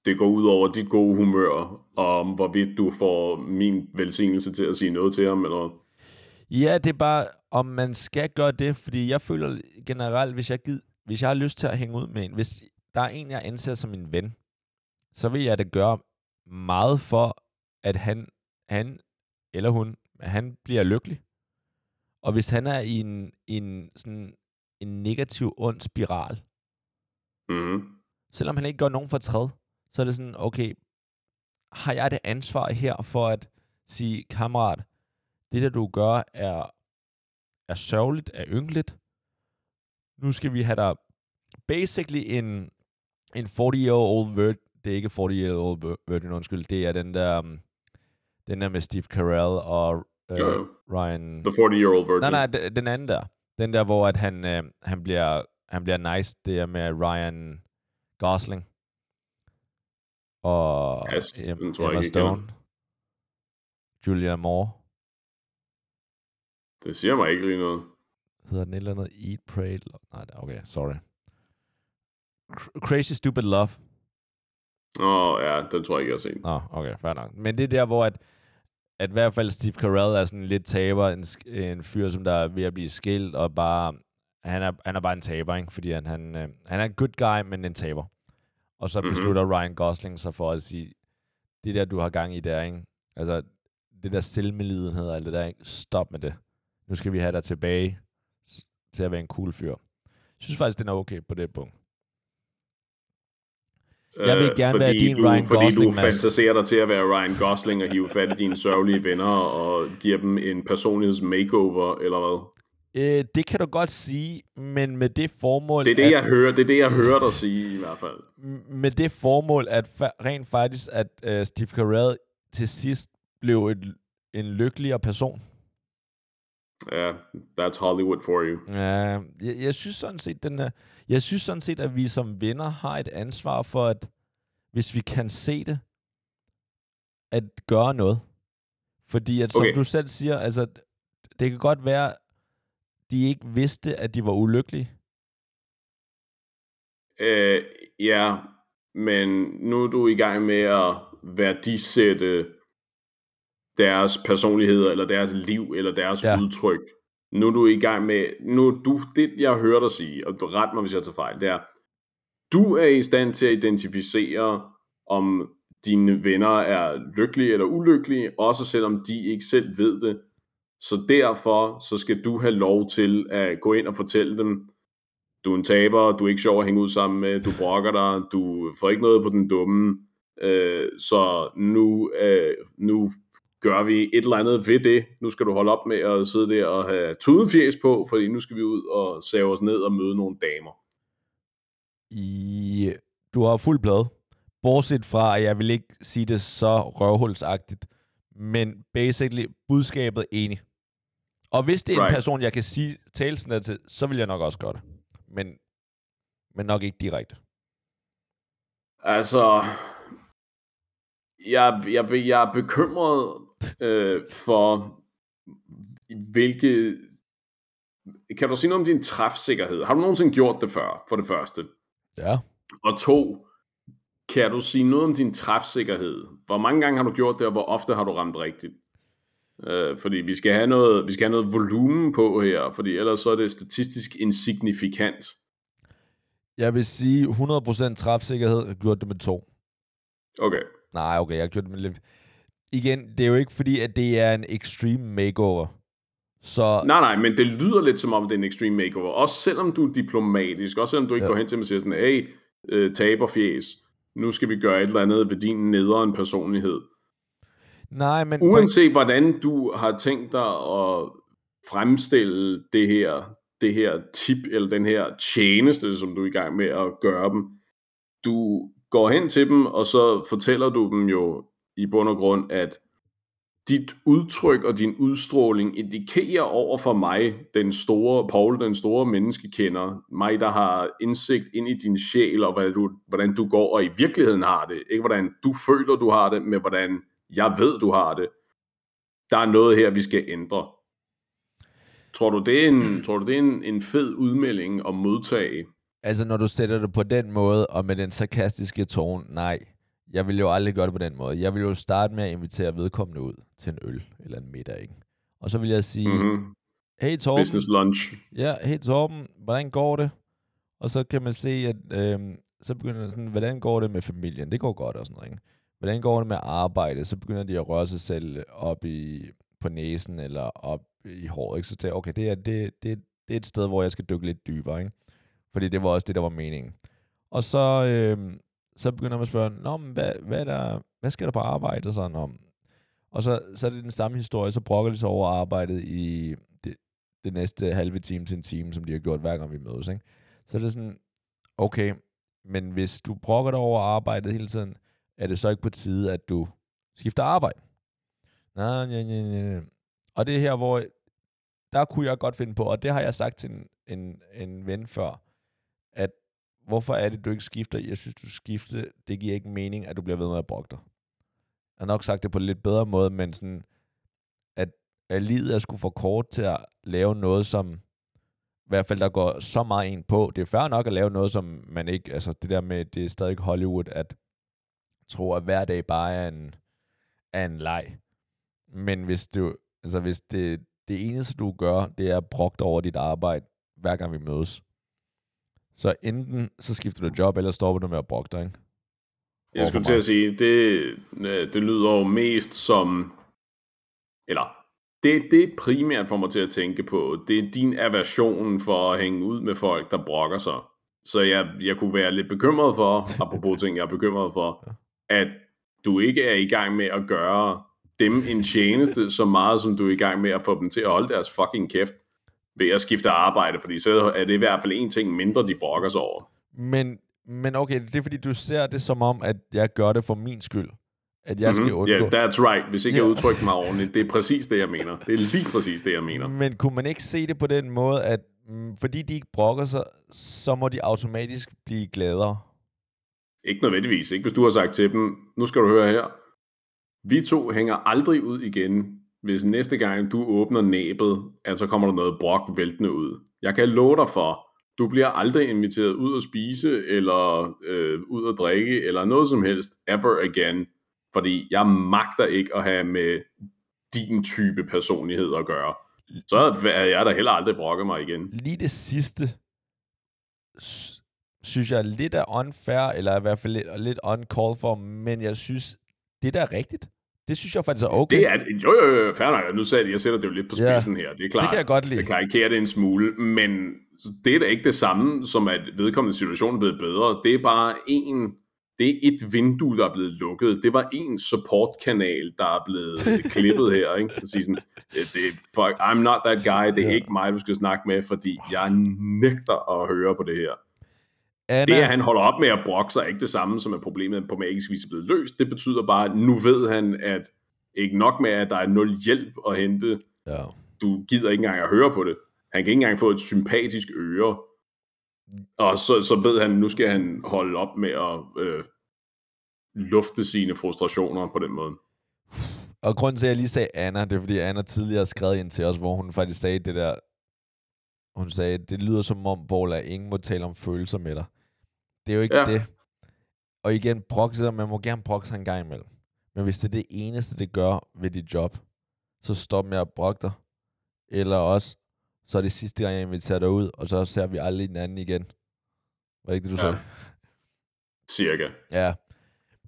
det går ud over dit gode humør, og hvorvidt du får min velsignelse til at sige noget til ham, eller Ja, det er bare, om man skal gøre det, fordi jeg føler generelt, hvis jeg, gid, hvis jeg har lyst til at hænge ud med en, hvis der er en, jeg anser som en ven, så vil jeg da gøre meget for, at han, han eller hun, han bliver lykkelig. Og hvis han er i en, en, sådan en negativ, ond spiral, mm. selvom han ikke gør nogen fortræd, så er det sådan, okay, har jeg det ansvar her for at sige, kammerat, det der du gør er, er sørgeligt, er ynkeligt. Nu skal vi have dig basically en, en 40-year-old virgin, det er ikke 40-year-old virgin, undskyld, det er den der, um, den der med Steve Carell og yeah. Ryan... The 40-year-old virgin. Nej, nej, den anden der. Den der, hvor at han, uh, han, bliver, han bliver nice, det er med Ryan Gosling. Og yes, Emma, tror Emma Stone. Julia Moore. Det siger mig ikke lige noget. Hedder den et eller andet Eat, Pray, Nej, okay, sorry. Crazy Stupid Love. Åh, oh, ja, den tror jeg ikke, jeg har set. Nå, okay, fair nok. Men det er der, hvor at, at i hvert fald Steve Carell er sådan lidt taber, en, en fyr, som der er ved at blive skilt, og bare, han er, han er bare en taber, ikke? Fordi han, han, øh, han er en good guy, men en taber. Og så mm-hmm. beslutter Ryan Gosling sig for at sige, det der, du har gang i der, ikke? Altså, det der selvmelidenhed og alt det der, ikke? Stop med det. Nu skal vi have dig tilbage til at være en cool fyr. Jeg synes faktisk, den er okay på det punkt. Jeg vil gerne fordi være din du, Ryan fordi Gosling, du fantaserer dig til at være Ryan Gosling og hive fat i dine sørgelige venner og giver dem en personligheds makeover, eller hvad? Øh, det kan du godt sige, men med det formål... Det er det, at, jeg hører, det er det, jeg hører dig sige i hvert fald. Med det formål, at fa- rent faktisk, at uh, Steve Carell til sidst blev et, en lykkeligere person. Ja, yeah, that's Hollywood for you. Ja, jeg, jeg synes sådan set, den er, jeg synes sådan set, at vi som venner har et ansvar for, at hvis vi kan se det, at gøre noget. Fordi at, okay. som du selv siger, altså, det kan godt være, de ikke vidste, at de var ulykkelige. Øh, ja, men nu er du i gang med at værdisætte deres personlighed, eller deres liv, eller deres ja. udtryk. Nu er du i gang med, nu du, det jeg hører dig sige, og du ret mig, hvis jeg tager fejl, det er, du er i stand til at identificere, om dine venner er lykkelige eller ulykkelige, også selvom de ikke selv ved det, Så derfor så skal du have lov til at gå ind og fortælle dem, du er en taber, du er ikke sjov at hænge ud sammen med, du brokker dig, du får ikke noget på den dumme, øh, så nu, øh, nu gør vi et eller andet ved det. Nu skal du holde op med at sidde der og have tudefjes på, fordi nu skal vi ud og save os ned og møde nogle damer. I, du har fuld blad. Bortset fra, at jeg vil ikke sige det så røvhulsagtigt, men basically budskabet enig. Og hvis det er right. en person, jeg kan sige talelsen til, så vil jeg nok også gøre det. Men, men nok ikke direkte. Altså, jeg, jeg, jeg er bekymret øh, for, hvilke... Kan du sige noget om din træfsikkerhed? Har du nogensinde gjort det før, for det første? Ja. Og to, kan du sige noget om din træfsikkerhed? Hvor mange gange har du gjort det, og hvor ofte har du ramt rigtigt? Øh, fordi vi skal, have noget, vi skal have noget volumen på her, fordi ellers så er det statistisk insignifikant. Jeg vil sige 100% træfsikkerhed. Jeg gjort det med to. Okay. Nej, okay, jeg har gjort det med lidt igen, det er jo ikke fordi, at det er en extreme makeover. Så... Nej, nej, men det lyder lidt som om, det er en extreme makeover. Også selvom du er diplomatisk, også selvom du ikke ja. går hen til mig og siger sådan, hey, øh, taberfjes, nu skal vi gøre et eller andet ved din nederen personlighed. Nej, men... Uanset for... hvordan du har tænkt dig at fremstille det her, det her tip, eller den her tjeneste, som du er i gang med at gøre dem, du går hen til dem, og så fortæller du dem jo i bund og grund, at dit udtryk og din udstråling indikerer over for mig, den store, Paul, den store menneskekender, mig, der har indsigt ind i din sjæl, og hvad du, hvordan du går og i virkeligheden har det. Ikke hvordan du føler, du har det, men hvordan jeg ved, du har det. Der er noget her, vi skal ændre. Tror du, det er en, tror du, det er en, en fed udmelding at modtage? Altså, når du sætter det på den måde, og med den sarkastiske tone, nej. Jeg vil jo aldrig gøre det på den måde. Jeg vil jo starte med at invitere vedkommende ud til en øl eller en middag, ikke? Og så vil jeg sige, mm-hmm. hey Torben. Business lunch. Ja, hey Torben, hvordan går det? Og så kan man se, at øh, så begynder sådan, hvordan går det med familien? Det går godt og sådan noget, ikke? Hvordan går det med arbejde? Så begynder de at røre sig selv op i, på næsen eller op i håret, ikke? Så tænker okay, det er, det, det, det er et sted, hvor jeg skal dykke lidt dybere, ikke? Fordi det var også det, der var meningen. Og så, øh, så begynder man at spørge, Nå, men hvad, hvad, der, hvad skal der på arbejde? Og, sådan, om? og så, så er det den samme historie, så brokker de sig over arbejdet i det, det næste halve time til en time, som de har gjort hver gang vi mødes. Ikke? Så er det sådan, okay, men hvis du brokker dig over arbejdet hele tiden, er det så ikke på tide, at du skifter arbejde? Nej, nej, nej, nej. Og det er her, hvor der kunne jeg godt finde på, og det har jeg sagt til en, en, en ven før, hvorfor er det, du ikke skifter? Jeg synes, du skifter. Det giver ikke mening, at du bliver ved med at brokke dig. Jeg har nok sagt det på en lidt bedre måde, men sådan, at, at livet er sgu for kort til at lave noget, som i hvert fald der går så meget ind på. Det er fair nok at lave noget, som man ikke, altså det der med, det er stadig Hollywood, at tro, at hver dag bare er en, er en leg. Men hvis du, altså hvis det, det eneste du gør, det er brugt over dit arbejde, hver gang vi mødes, så enten så skifter du job, eller stopper du med at brokke dig, ikke? Jeg skulle til at sige, det, det lyder jo mest som, eller det, det primært får mig til at tænke på, det er din aversion for at hænge ud med folk, der brokker sig. Så jeg, jeg kunne være lidt bekymret for, apropos ting, jeg er bekymret for, at du ikke er i gang med at gøre dem en tjeneste så meget, som du er i gang med at få dem til at holde deres fucking kæft ved at skifte arbejde, fordi så er det i hvert fald en ting mindre, de brokker sig over. Men, men okay, det er fordi, du ser det som om, at jeg gør det for min skyld. At jeg mm-hmm. skal undgå... Yeah, that's right. Hvis ikke yeah. jeg udtrykker mig ordentligt. Det er præcis det, jeg mener. Det er lige præcis det, jeg mener. Men kunne man ikke se det på den måde, at mm, fordi de ikke brokker sig, så må de automatisk blive gladere? Ikke nødvendigvis. Ikke hvis du har sagt til dem, nu skal du høre her. Vi to hænger aldrig ud igen, hvis næste gang du åbner næbet, at så kommer der noget brok væltende ud. Jeg kan love dig for, du bliver aldrig inviteret ud at spise, eller øh, ud at drikke, eller noget som helst, ever again, fordi jeg magter ikke at have med din type personlighed at gøre. Så er jeg da heller aldrig brokket mig igen. Lige det sidste, synes jeg lidt er unfair, eller i hvert fald lidt, lidt uncalled for, men jeg synes, det der er rigtigt. Det synes jeg faktisk er okay. Det er, jo, jo, jo, fair nok. Nu sagde jeg, jeg sætter det jo lidt på spidsen ja, her. Det er klart, det kan jeg godt lide. Jeg karikerer det en smule, men det er da ikke det samme, som at vedkommende situation er blevet bedre. Det er bare en, det er et vindue, der er blevet lukket. Det var en supportkanal, der er blevet klippet her. Ikke? Så sådan, det er, fuck, I'm not that guy. Det er ja. ikke mig, du skal snakke med, fordi jeg nægter at høre på det her. Anna... Det, at han holder op med at brokke sig, er ikke det samme, som at problemet på magisk vis er blevet løst. Det betyder bare, at nu ved han, at ikke nok med, at der er nul hjælp at hente. Ja. Du gider ikke engang at høre på det. Han kan ikke engang få et sympatisk øre. Og så, så ved han, nu skal han holde op med at øh, lufte sine frustrationer på den måde. Og grunden til, at jeg lige sagde Anna, det er, fordi Anna tidligere skrev ind til os, hvor hun faktisk sagde det der, hun sagde, det lyder som om, Vola, ingen må tale om følelser med dig. Det er jo ikke ja. det. Og igen, brokke man må gerne brokke sig en gang imellem. Men hvis det er det eneste, det gør ved dit job, så stop med at brokke dig. Eller også, så er det sidste gang, jeg inviterer dig ud, og så ser vi aldrig den anden igen. Var det ikke det, du ja. sagde? Cirka. Ja.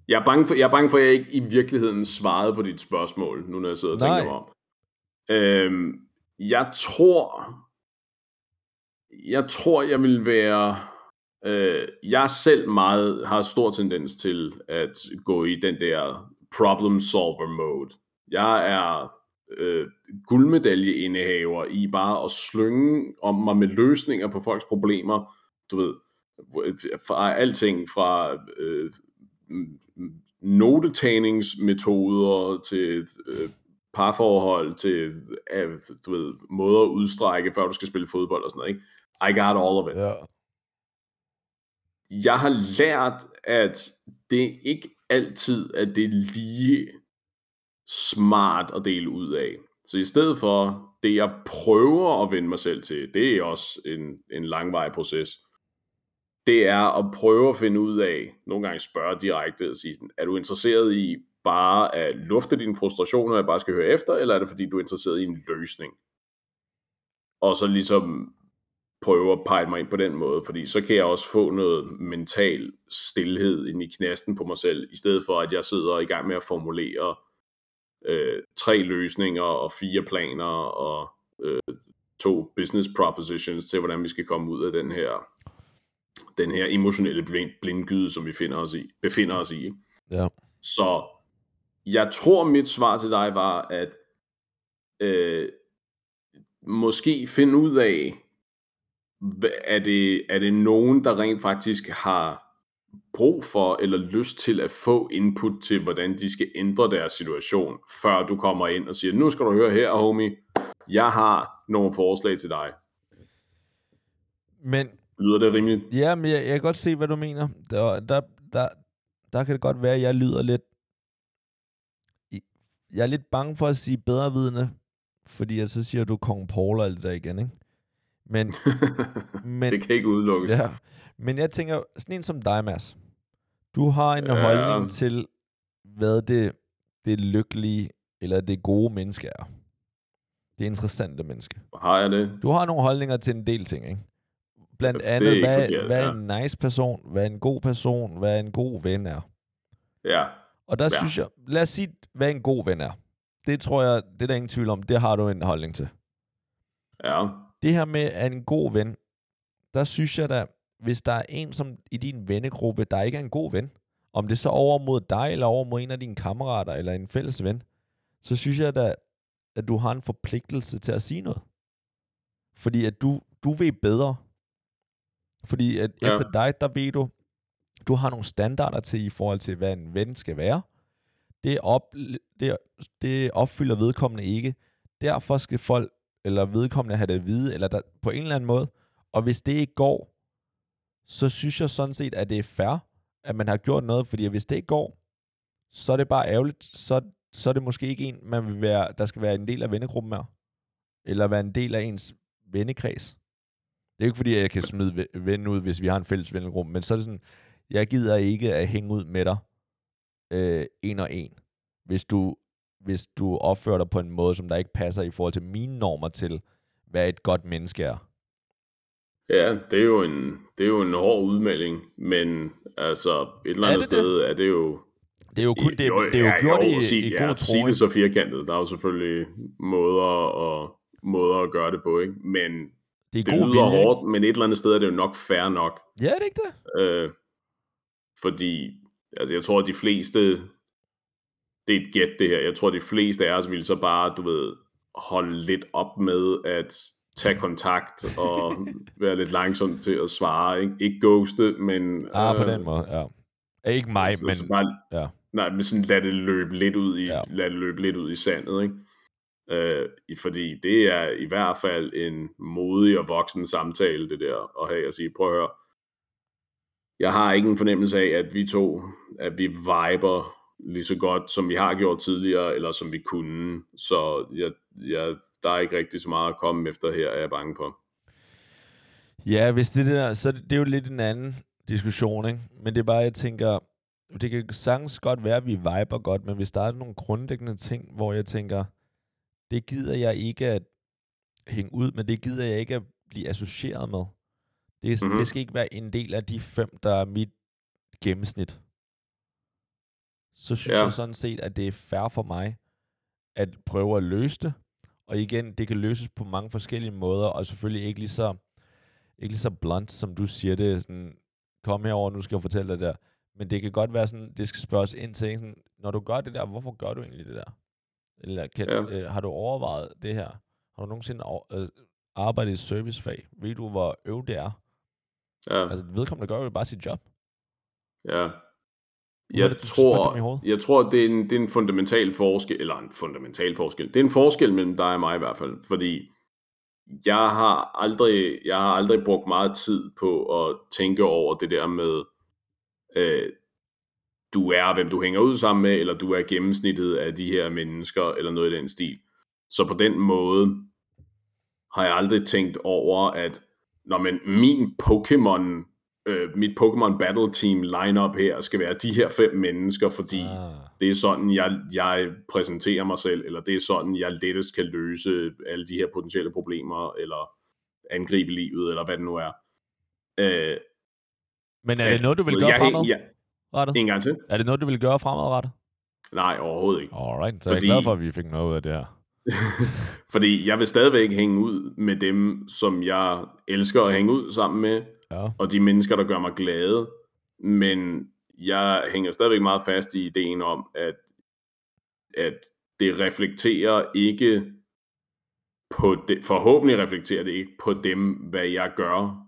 Jeg er, bange for, jeg er bange for, at jeg ikke i virkeligheden svarede på dit spørgsmål, nu når jeg sidder og tænker mig om. Øhm, jeg tror, jeg tror, jeg vil være Øh, jeg selv meget har stor tendens til at gå i den der problem solver mode. Jeg er øh, guldmedaljeindehaver i bare at slynge om mig med løsninger på folks problemer. Du ved, fra alting fra øh, notetagningsmetoder til øh, parforhold til øh, du ved, måder at udstrække, før du skal spille fodbold og sådan noget. Ikke? I got all of it. Ja jeg har lært, at det ikke altid er det lige smart at dele ud af. Så i stedet for det, jeg prøver at vende mig selv til, det er også en, en langvarig proces, det er at prøve at finde ud af, nogle gange spørge direkte og sige, er du interesseret i bare at lufte dine frustrationer, og jeg bare skal høre efter, eller er det fordi, du er interesseret i en løsning? Og så ligesom prøve at pege mig ind på den måde, fordi så kan jeg også få noget mental stillhed ind i knasten på mig selv, i stedet for at jeg sidder i gang med at formulere øh, tre løsninger og fire planer og øh, to business propositions til, hvordan vi skal komme ud af den her den her emotionelle blind, blindgyde, som vi finder os i, befinder os i. Ja. Så jeg tror, mit svar til dig var, at øh, måske finde ud af, er det, er det nogen, der rent faktisk har brug for eller lyst til at få input til, hvordan de skal ændre deres situation, før du kommer ind og siger, nu skal du høre her, homie, jeg har nogle forslag til dig. Men... Lyder det rimeligt? Ja, men jeg, jeg kan godt se, hvad du mener. Der, der, der, der kan det godt være, at jeg lyder lidt... Jeg er lidt bange for at sige bedre vidne, fordi jeg så siger du Kong Paul og alt det der igen, ikke? Men, men, det kan ikke udelukkes. Ja, men jeg tænker, sådan en som dig, Mads. Du har en ja. holdning til, hvad det, det lykkelige, eller det gode menneske er. Det interessante menneske. Har jeg det? Du har nogle holdninger til en del ting, ikke? Blandt ja, andet, hvad, forkert, hvad ja. en nice person, hvad en god person, hvad en god ven er. Ja. Og der ja. synes jeg, lad os sige, hvad en god ven er. Det tror jeg, det er der ingen tvivl om, det har du en holdning til. Ja det her med at en god ven, der synes jeg da, hvis der er en som i din vennegruppe, der ikke er en god ven, om det så over mod dig, eller over mod en af dine kammerater, eller en fælles ven, så synes jeg da, at du har en forpligtelse til at sige noget. Fordi at du, du ved bedre. Fordi at ja. efter dig, der ved du, du har nogle standarder til i forhold til, hvad en ven skal være. Det, op, det, det opfylder vedkommende ikke. Derfor skal folk eller vedkommende have det at vide, eller der, på en eller anden måde. Og hvis det ikke går, så synes jeg sådan set, at det er fair, at man har gjort noget, fordi hvis det ikke går, så er det bare ærgerligt, så, så er det måske ikke en, man vil være, der skal være en del af vennegruppen med, eller være en del af ens vennekreds. Det er ikke fordi, at jeg kan smide ven ud, hvis vi har en fælles vennegruppe, men så er det sådan, jeg gider ikke at hænge ud med dig øh, en og en. Hvis du hvis du opfører dig på en måde, som der ikke passer i forhold til mine normer til, hvad et godt menneske er. Ja, det er jo en, det er jo en hård udmelding, men altså et eller andet det sted det? er det jo... Det er jo kun det, jo, det er jo ja, gjort jo, i, sig, i god ja, tro. Sige det så firkantet. Der er jo selvfølgelig måder at, måder at gøre det på, ikke? Men det, er det lyder vilje, hårdt, men et eller andet sted er det jo nok fair nok. Ja, det er ikke det? Øh, fordi, altså jeg tror, at de fleste, det er et gæt det her, jeg tror, de fleste af os ville så bare, du ved, holde lidt op med at tage kontakt og være lidt langsom til at svare. Ikke, ikke ghoste, men... Ah, øh, på den måde, ja. Ikke mig, så, men... Så bare, ja. Nej, men sådan lad det løbe lidt ud i, ja. lad det løbe lidt ud i sandet, ikke? Øh, fordi det er i hvert fald en modig og voksen samtale, det der, at have at sige, prøv at høre, jeg har ikke en fornemmelse af, at vi to, at vi viber lige så godt, som vi har gjort tidligere, eller som vi kunne. Så jeg, jeg, der er ikke rigtig så meget at komme efter her, er jeg bange for. Ja, hvis det er der, så det, det er jo lidt en anden diskussion, ikke? Men det er bare, jeg tænker, det kan sagtens godt være, at vi viber godt, men hvis der er nogle grundlæggende ting, hvor jeg tænker, det gider jeg ikke at hænge ud med, det gider jeg ikke at blive associeret med. Det, mm-hmm. det skal ikke være en del af de fem, der er mit gennemsnit. Så synes ja. jeg sådan set, at det er fair for mig at prøve at løse det. Og igen, det kan løses på mange forskellige måder, og selvfølgelig ikke lige så, ikke lige så blunt, som du siger det. Sådan, kom herover, nu skal jeg fortælle dig der. Men det kan godt være sådan, det skal spørges ind til, sådan, når du gør det der, hvorfor gør du egentlig det der? Eller kan, ja. øh, har du overvejet det her? Har du nogensinde øh, arbejdet i servicefag? Ved du, hvor øv det er? Ja. Altså, vedkommende gør jo bare sit job. Ja. Jeg det, tror, jeg tror, det er, en, det er en fundamental forskel, eller en fundamental forskel. Det er en forskel mellem dig og mig i hvert fald, fordi jeg har aldrig, jeg har aldrig brugt meget tid på at tænke over det der med, øh, du er, hvem du hænger ud sammen med, eller du er gennemsnittet af de her mennesker, eller noget i den stil. Så på den måde har jeg aldrig tænkt over, at når men min Pokémon, øh, mit Pokémon Battle Team lineup her skal være de her fem mennesker, fordi ah. det er sådan, jeg, jeg præsenterer mig selv, eller det er sådan, jeg lettest kan løse alle de her potentielle problemer, eller angribe livet, eller hvad det nu er. Øh, men er det noget, du vil gøre jeg, fremad? Jeg, En gang til. Er det noget, du vil gøre fremadrettet? Nej, overhovedet ikke. Alright, så Fordi... jeg er glad for, at vi fik noget ud af det her. Fordi jeg vil stadigvæk hænge ud med dem, som jeg elsker at hænge ud sammen med, ja. og de mennesker, der gør mig glade. Men jeg hænger stadigvæk meget fast i ideen om, at, at det reflekterer ikke på de, forhåbentlig reflekterer det ikke på dem, hvad jeg gør,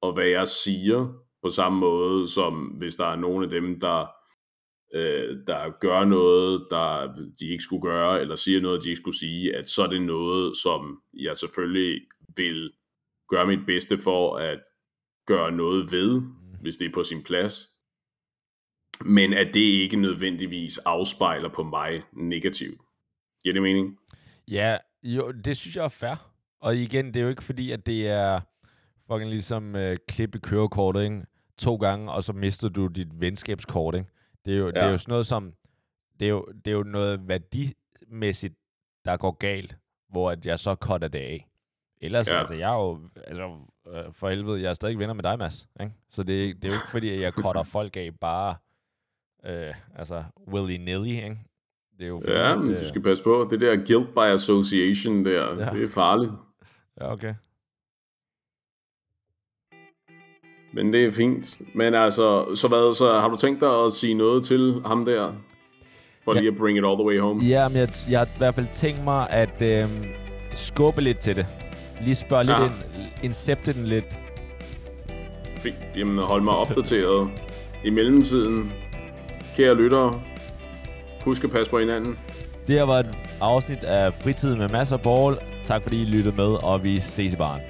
og hvad jeg siger, på samme måde som hvis der er nogen af dem, der øh, der gør noget, der de ikke skulle gøre, eller siger noget, de ikke skulle sige, at så er det noget, som jeg selvfølgelig vil gøre mit bedste for at gøre noget ved, mm. hvis det er på sin plads. Men at det ikke nødvendigvis afspejler på mig negativt. Giver det mening? Ja, jo, det synes jeg er fair. Og igen, det er jo ikke fordi, at det er fucking ligesom øh, klippe kørekortet, ikke? To gange, og så mister du dit venskabskort, ikke? Det er jo, ja. det er jo sådan noget som, det er jo, det er jo noget værdimæssigt, der går galt, hvor at jeg så cutter det af. Ellers, ja. altså, jeg er jo, altså, øh, for helvede, jeg er stadig venner med dig, Mads. Ikke? Så det, det er jo ikke fordi, jeg cutter folk af bare, øh, altså, willy-nilly, ikke? Det er jo fordi, ja, men at, du skal passe på, det der guilt by association der, ja. det er farligt. Ja, okay. Men det er fint. Men altså, så hvad, så har du tænkt dig at sige noget til ham der? For ja. lige at bring it all the way home. Ja, men jeg, jeg har i hvert fald tænkt mig at øh, skubbe lidt til det. Lige spørge ja. lidt ind, incepte den lidt. Fint. Jamen, hold mig opdateret. I mellemtiden, kære lyttere, husk at passe på hinanden. Det her var et afsnit af Fritid med masser af ball. Tak fordi I lyttede med, og vi ses i baren.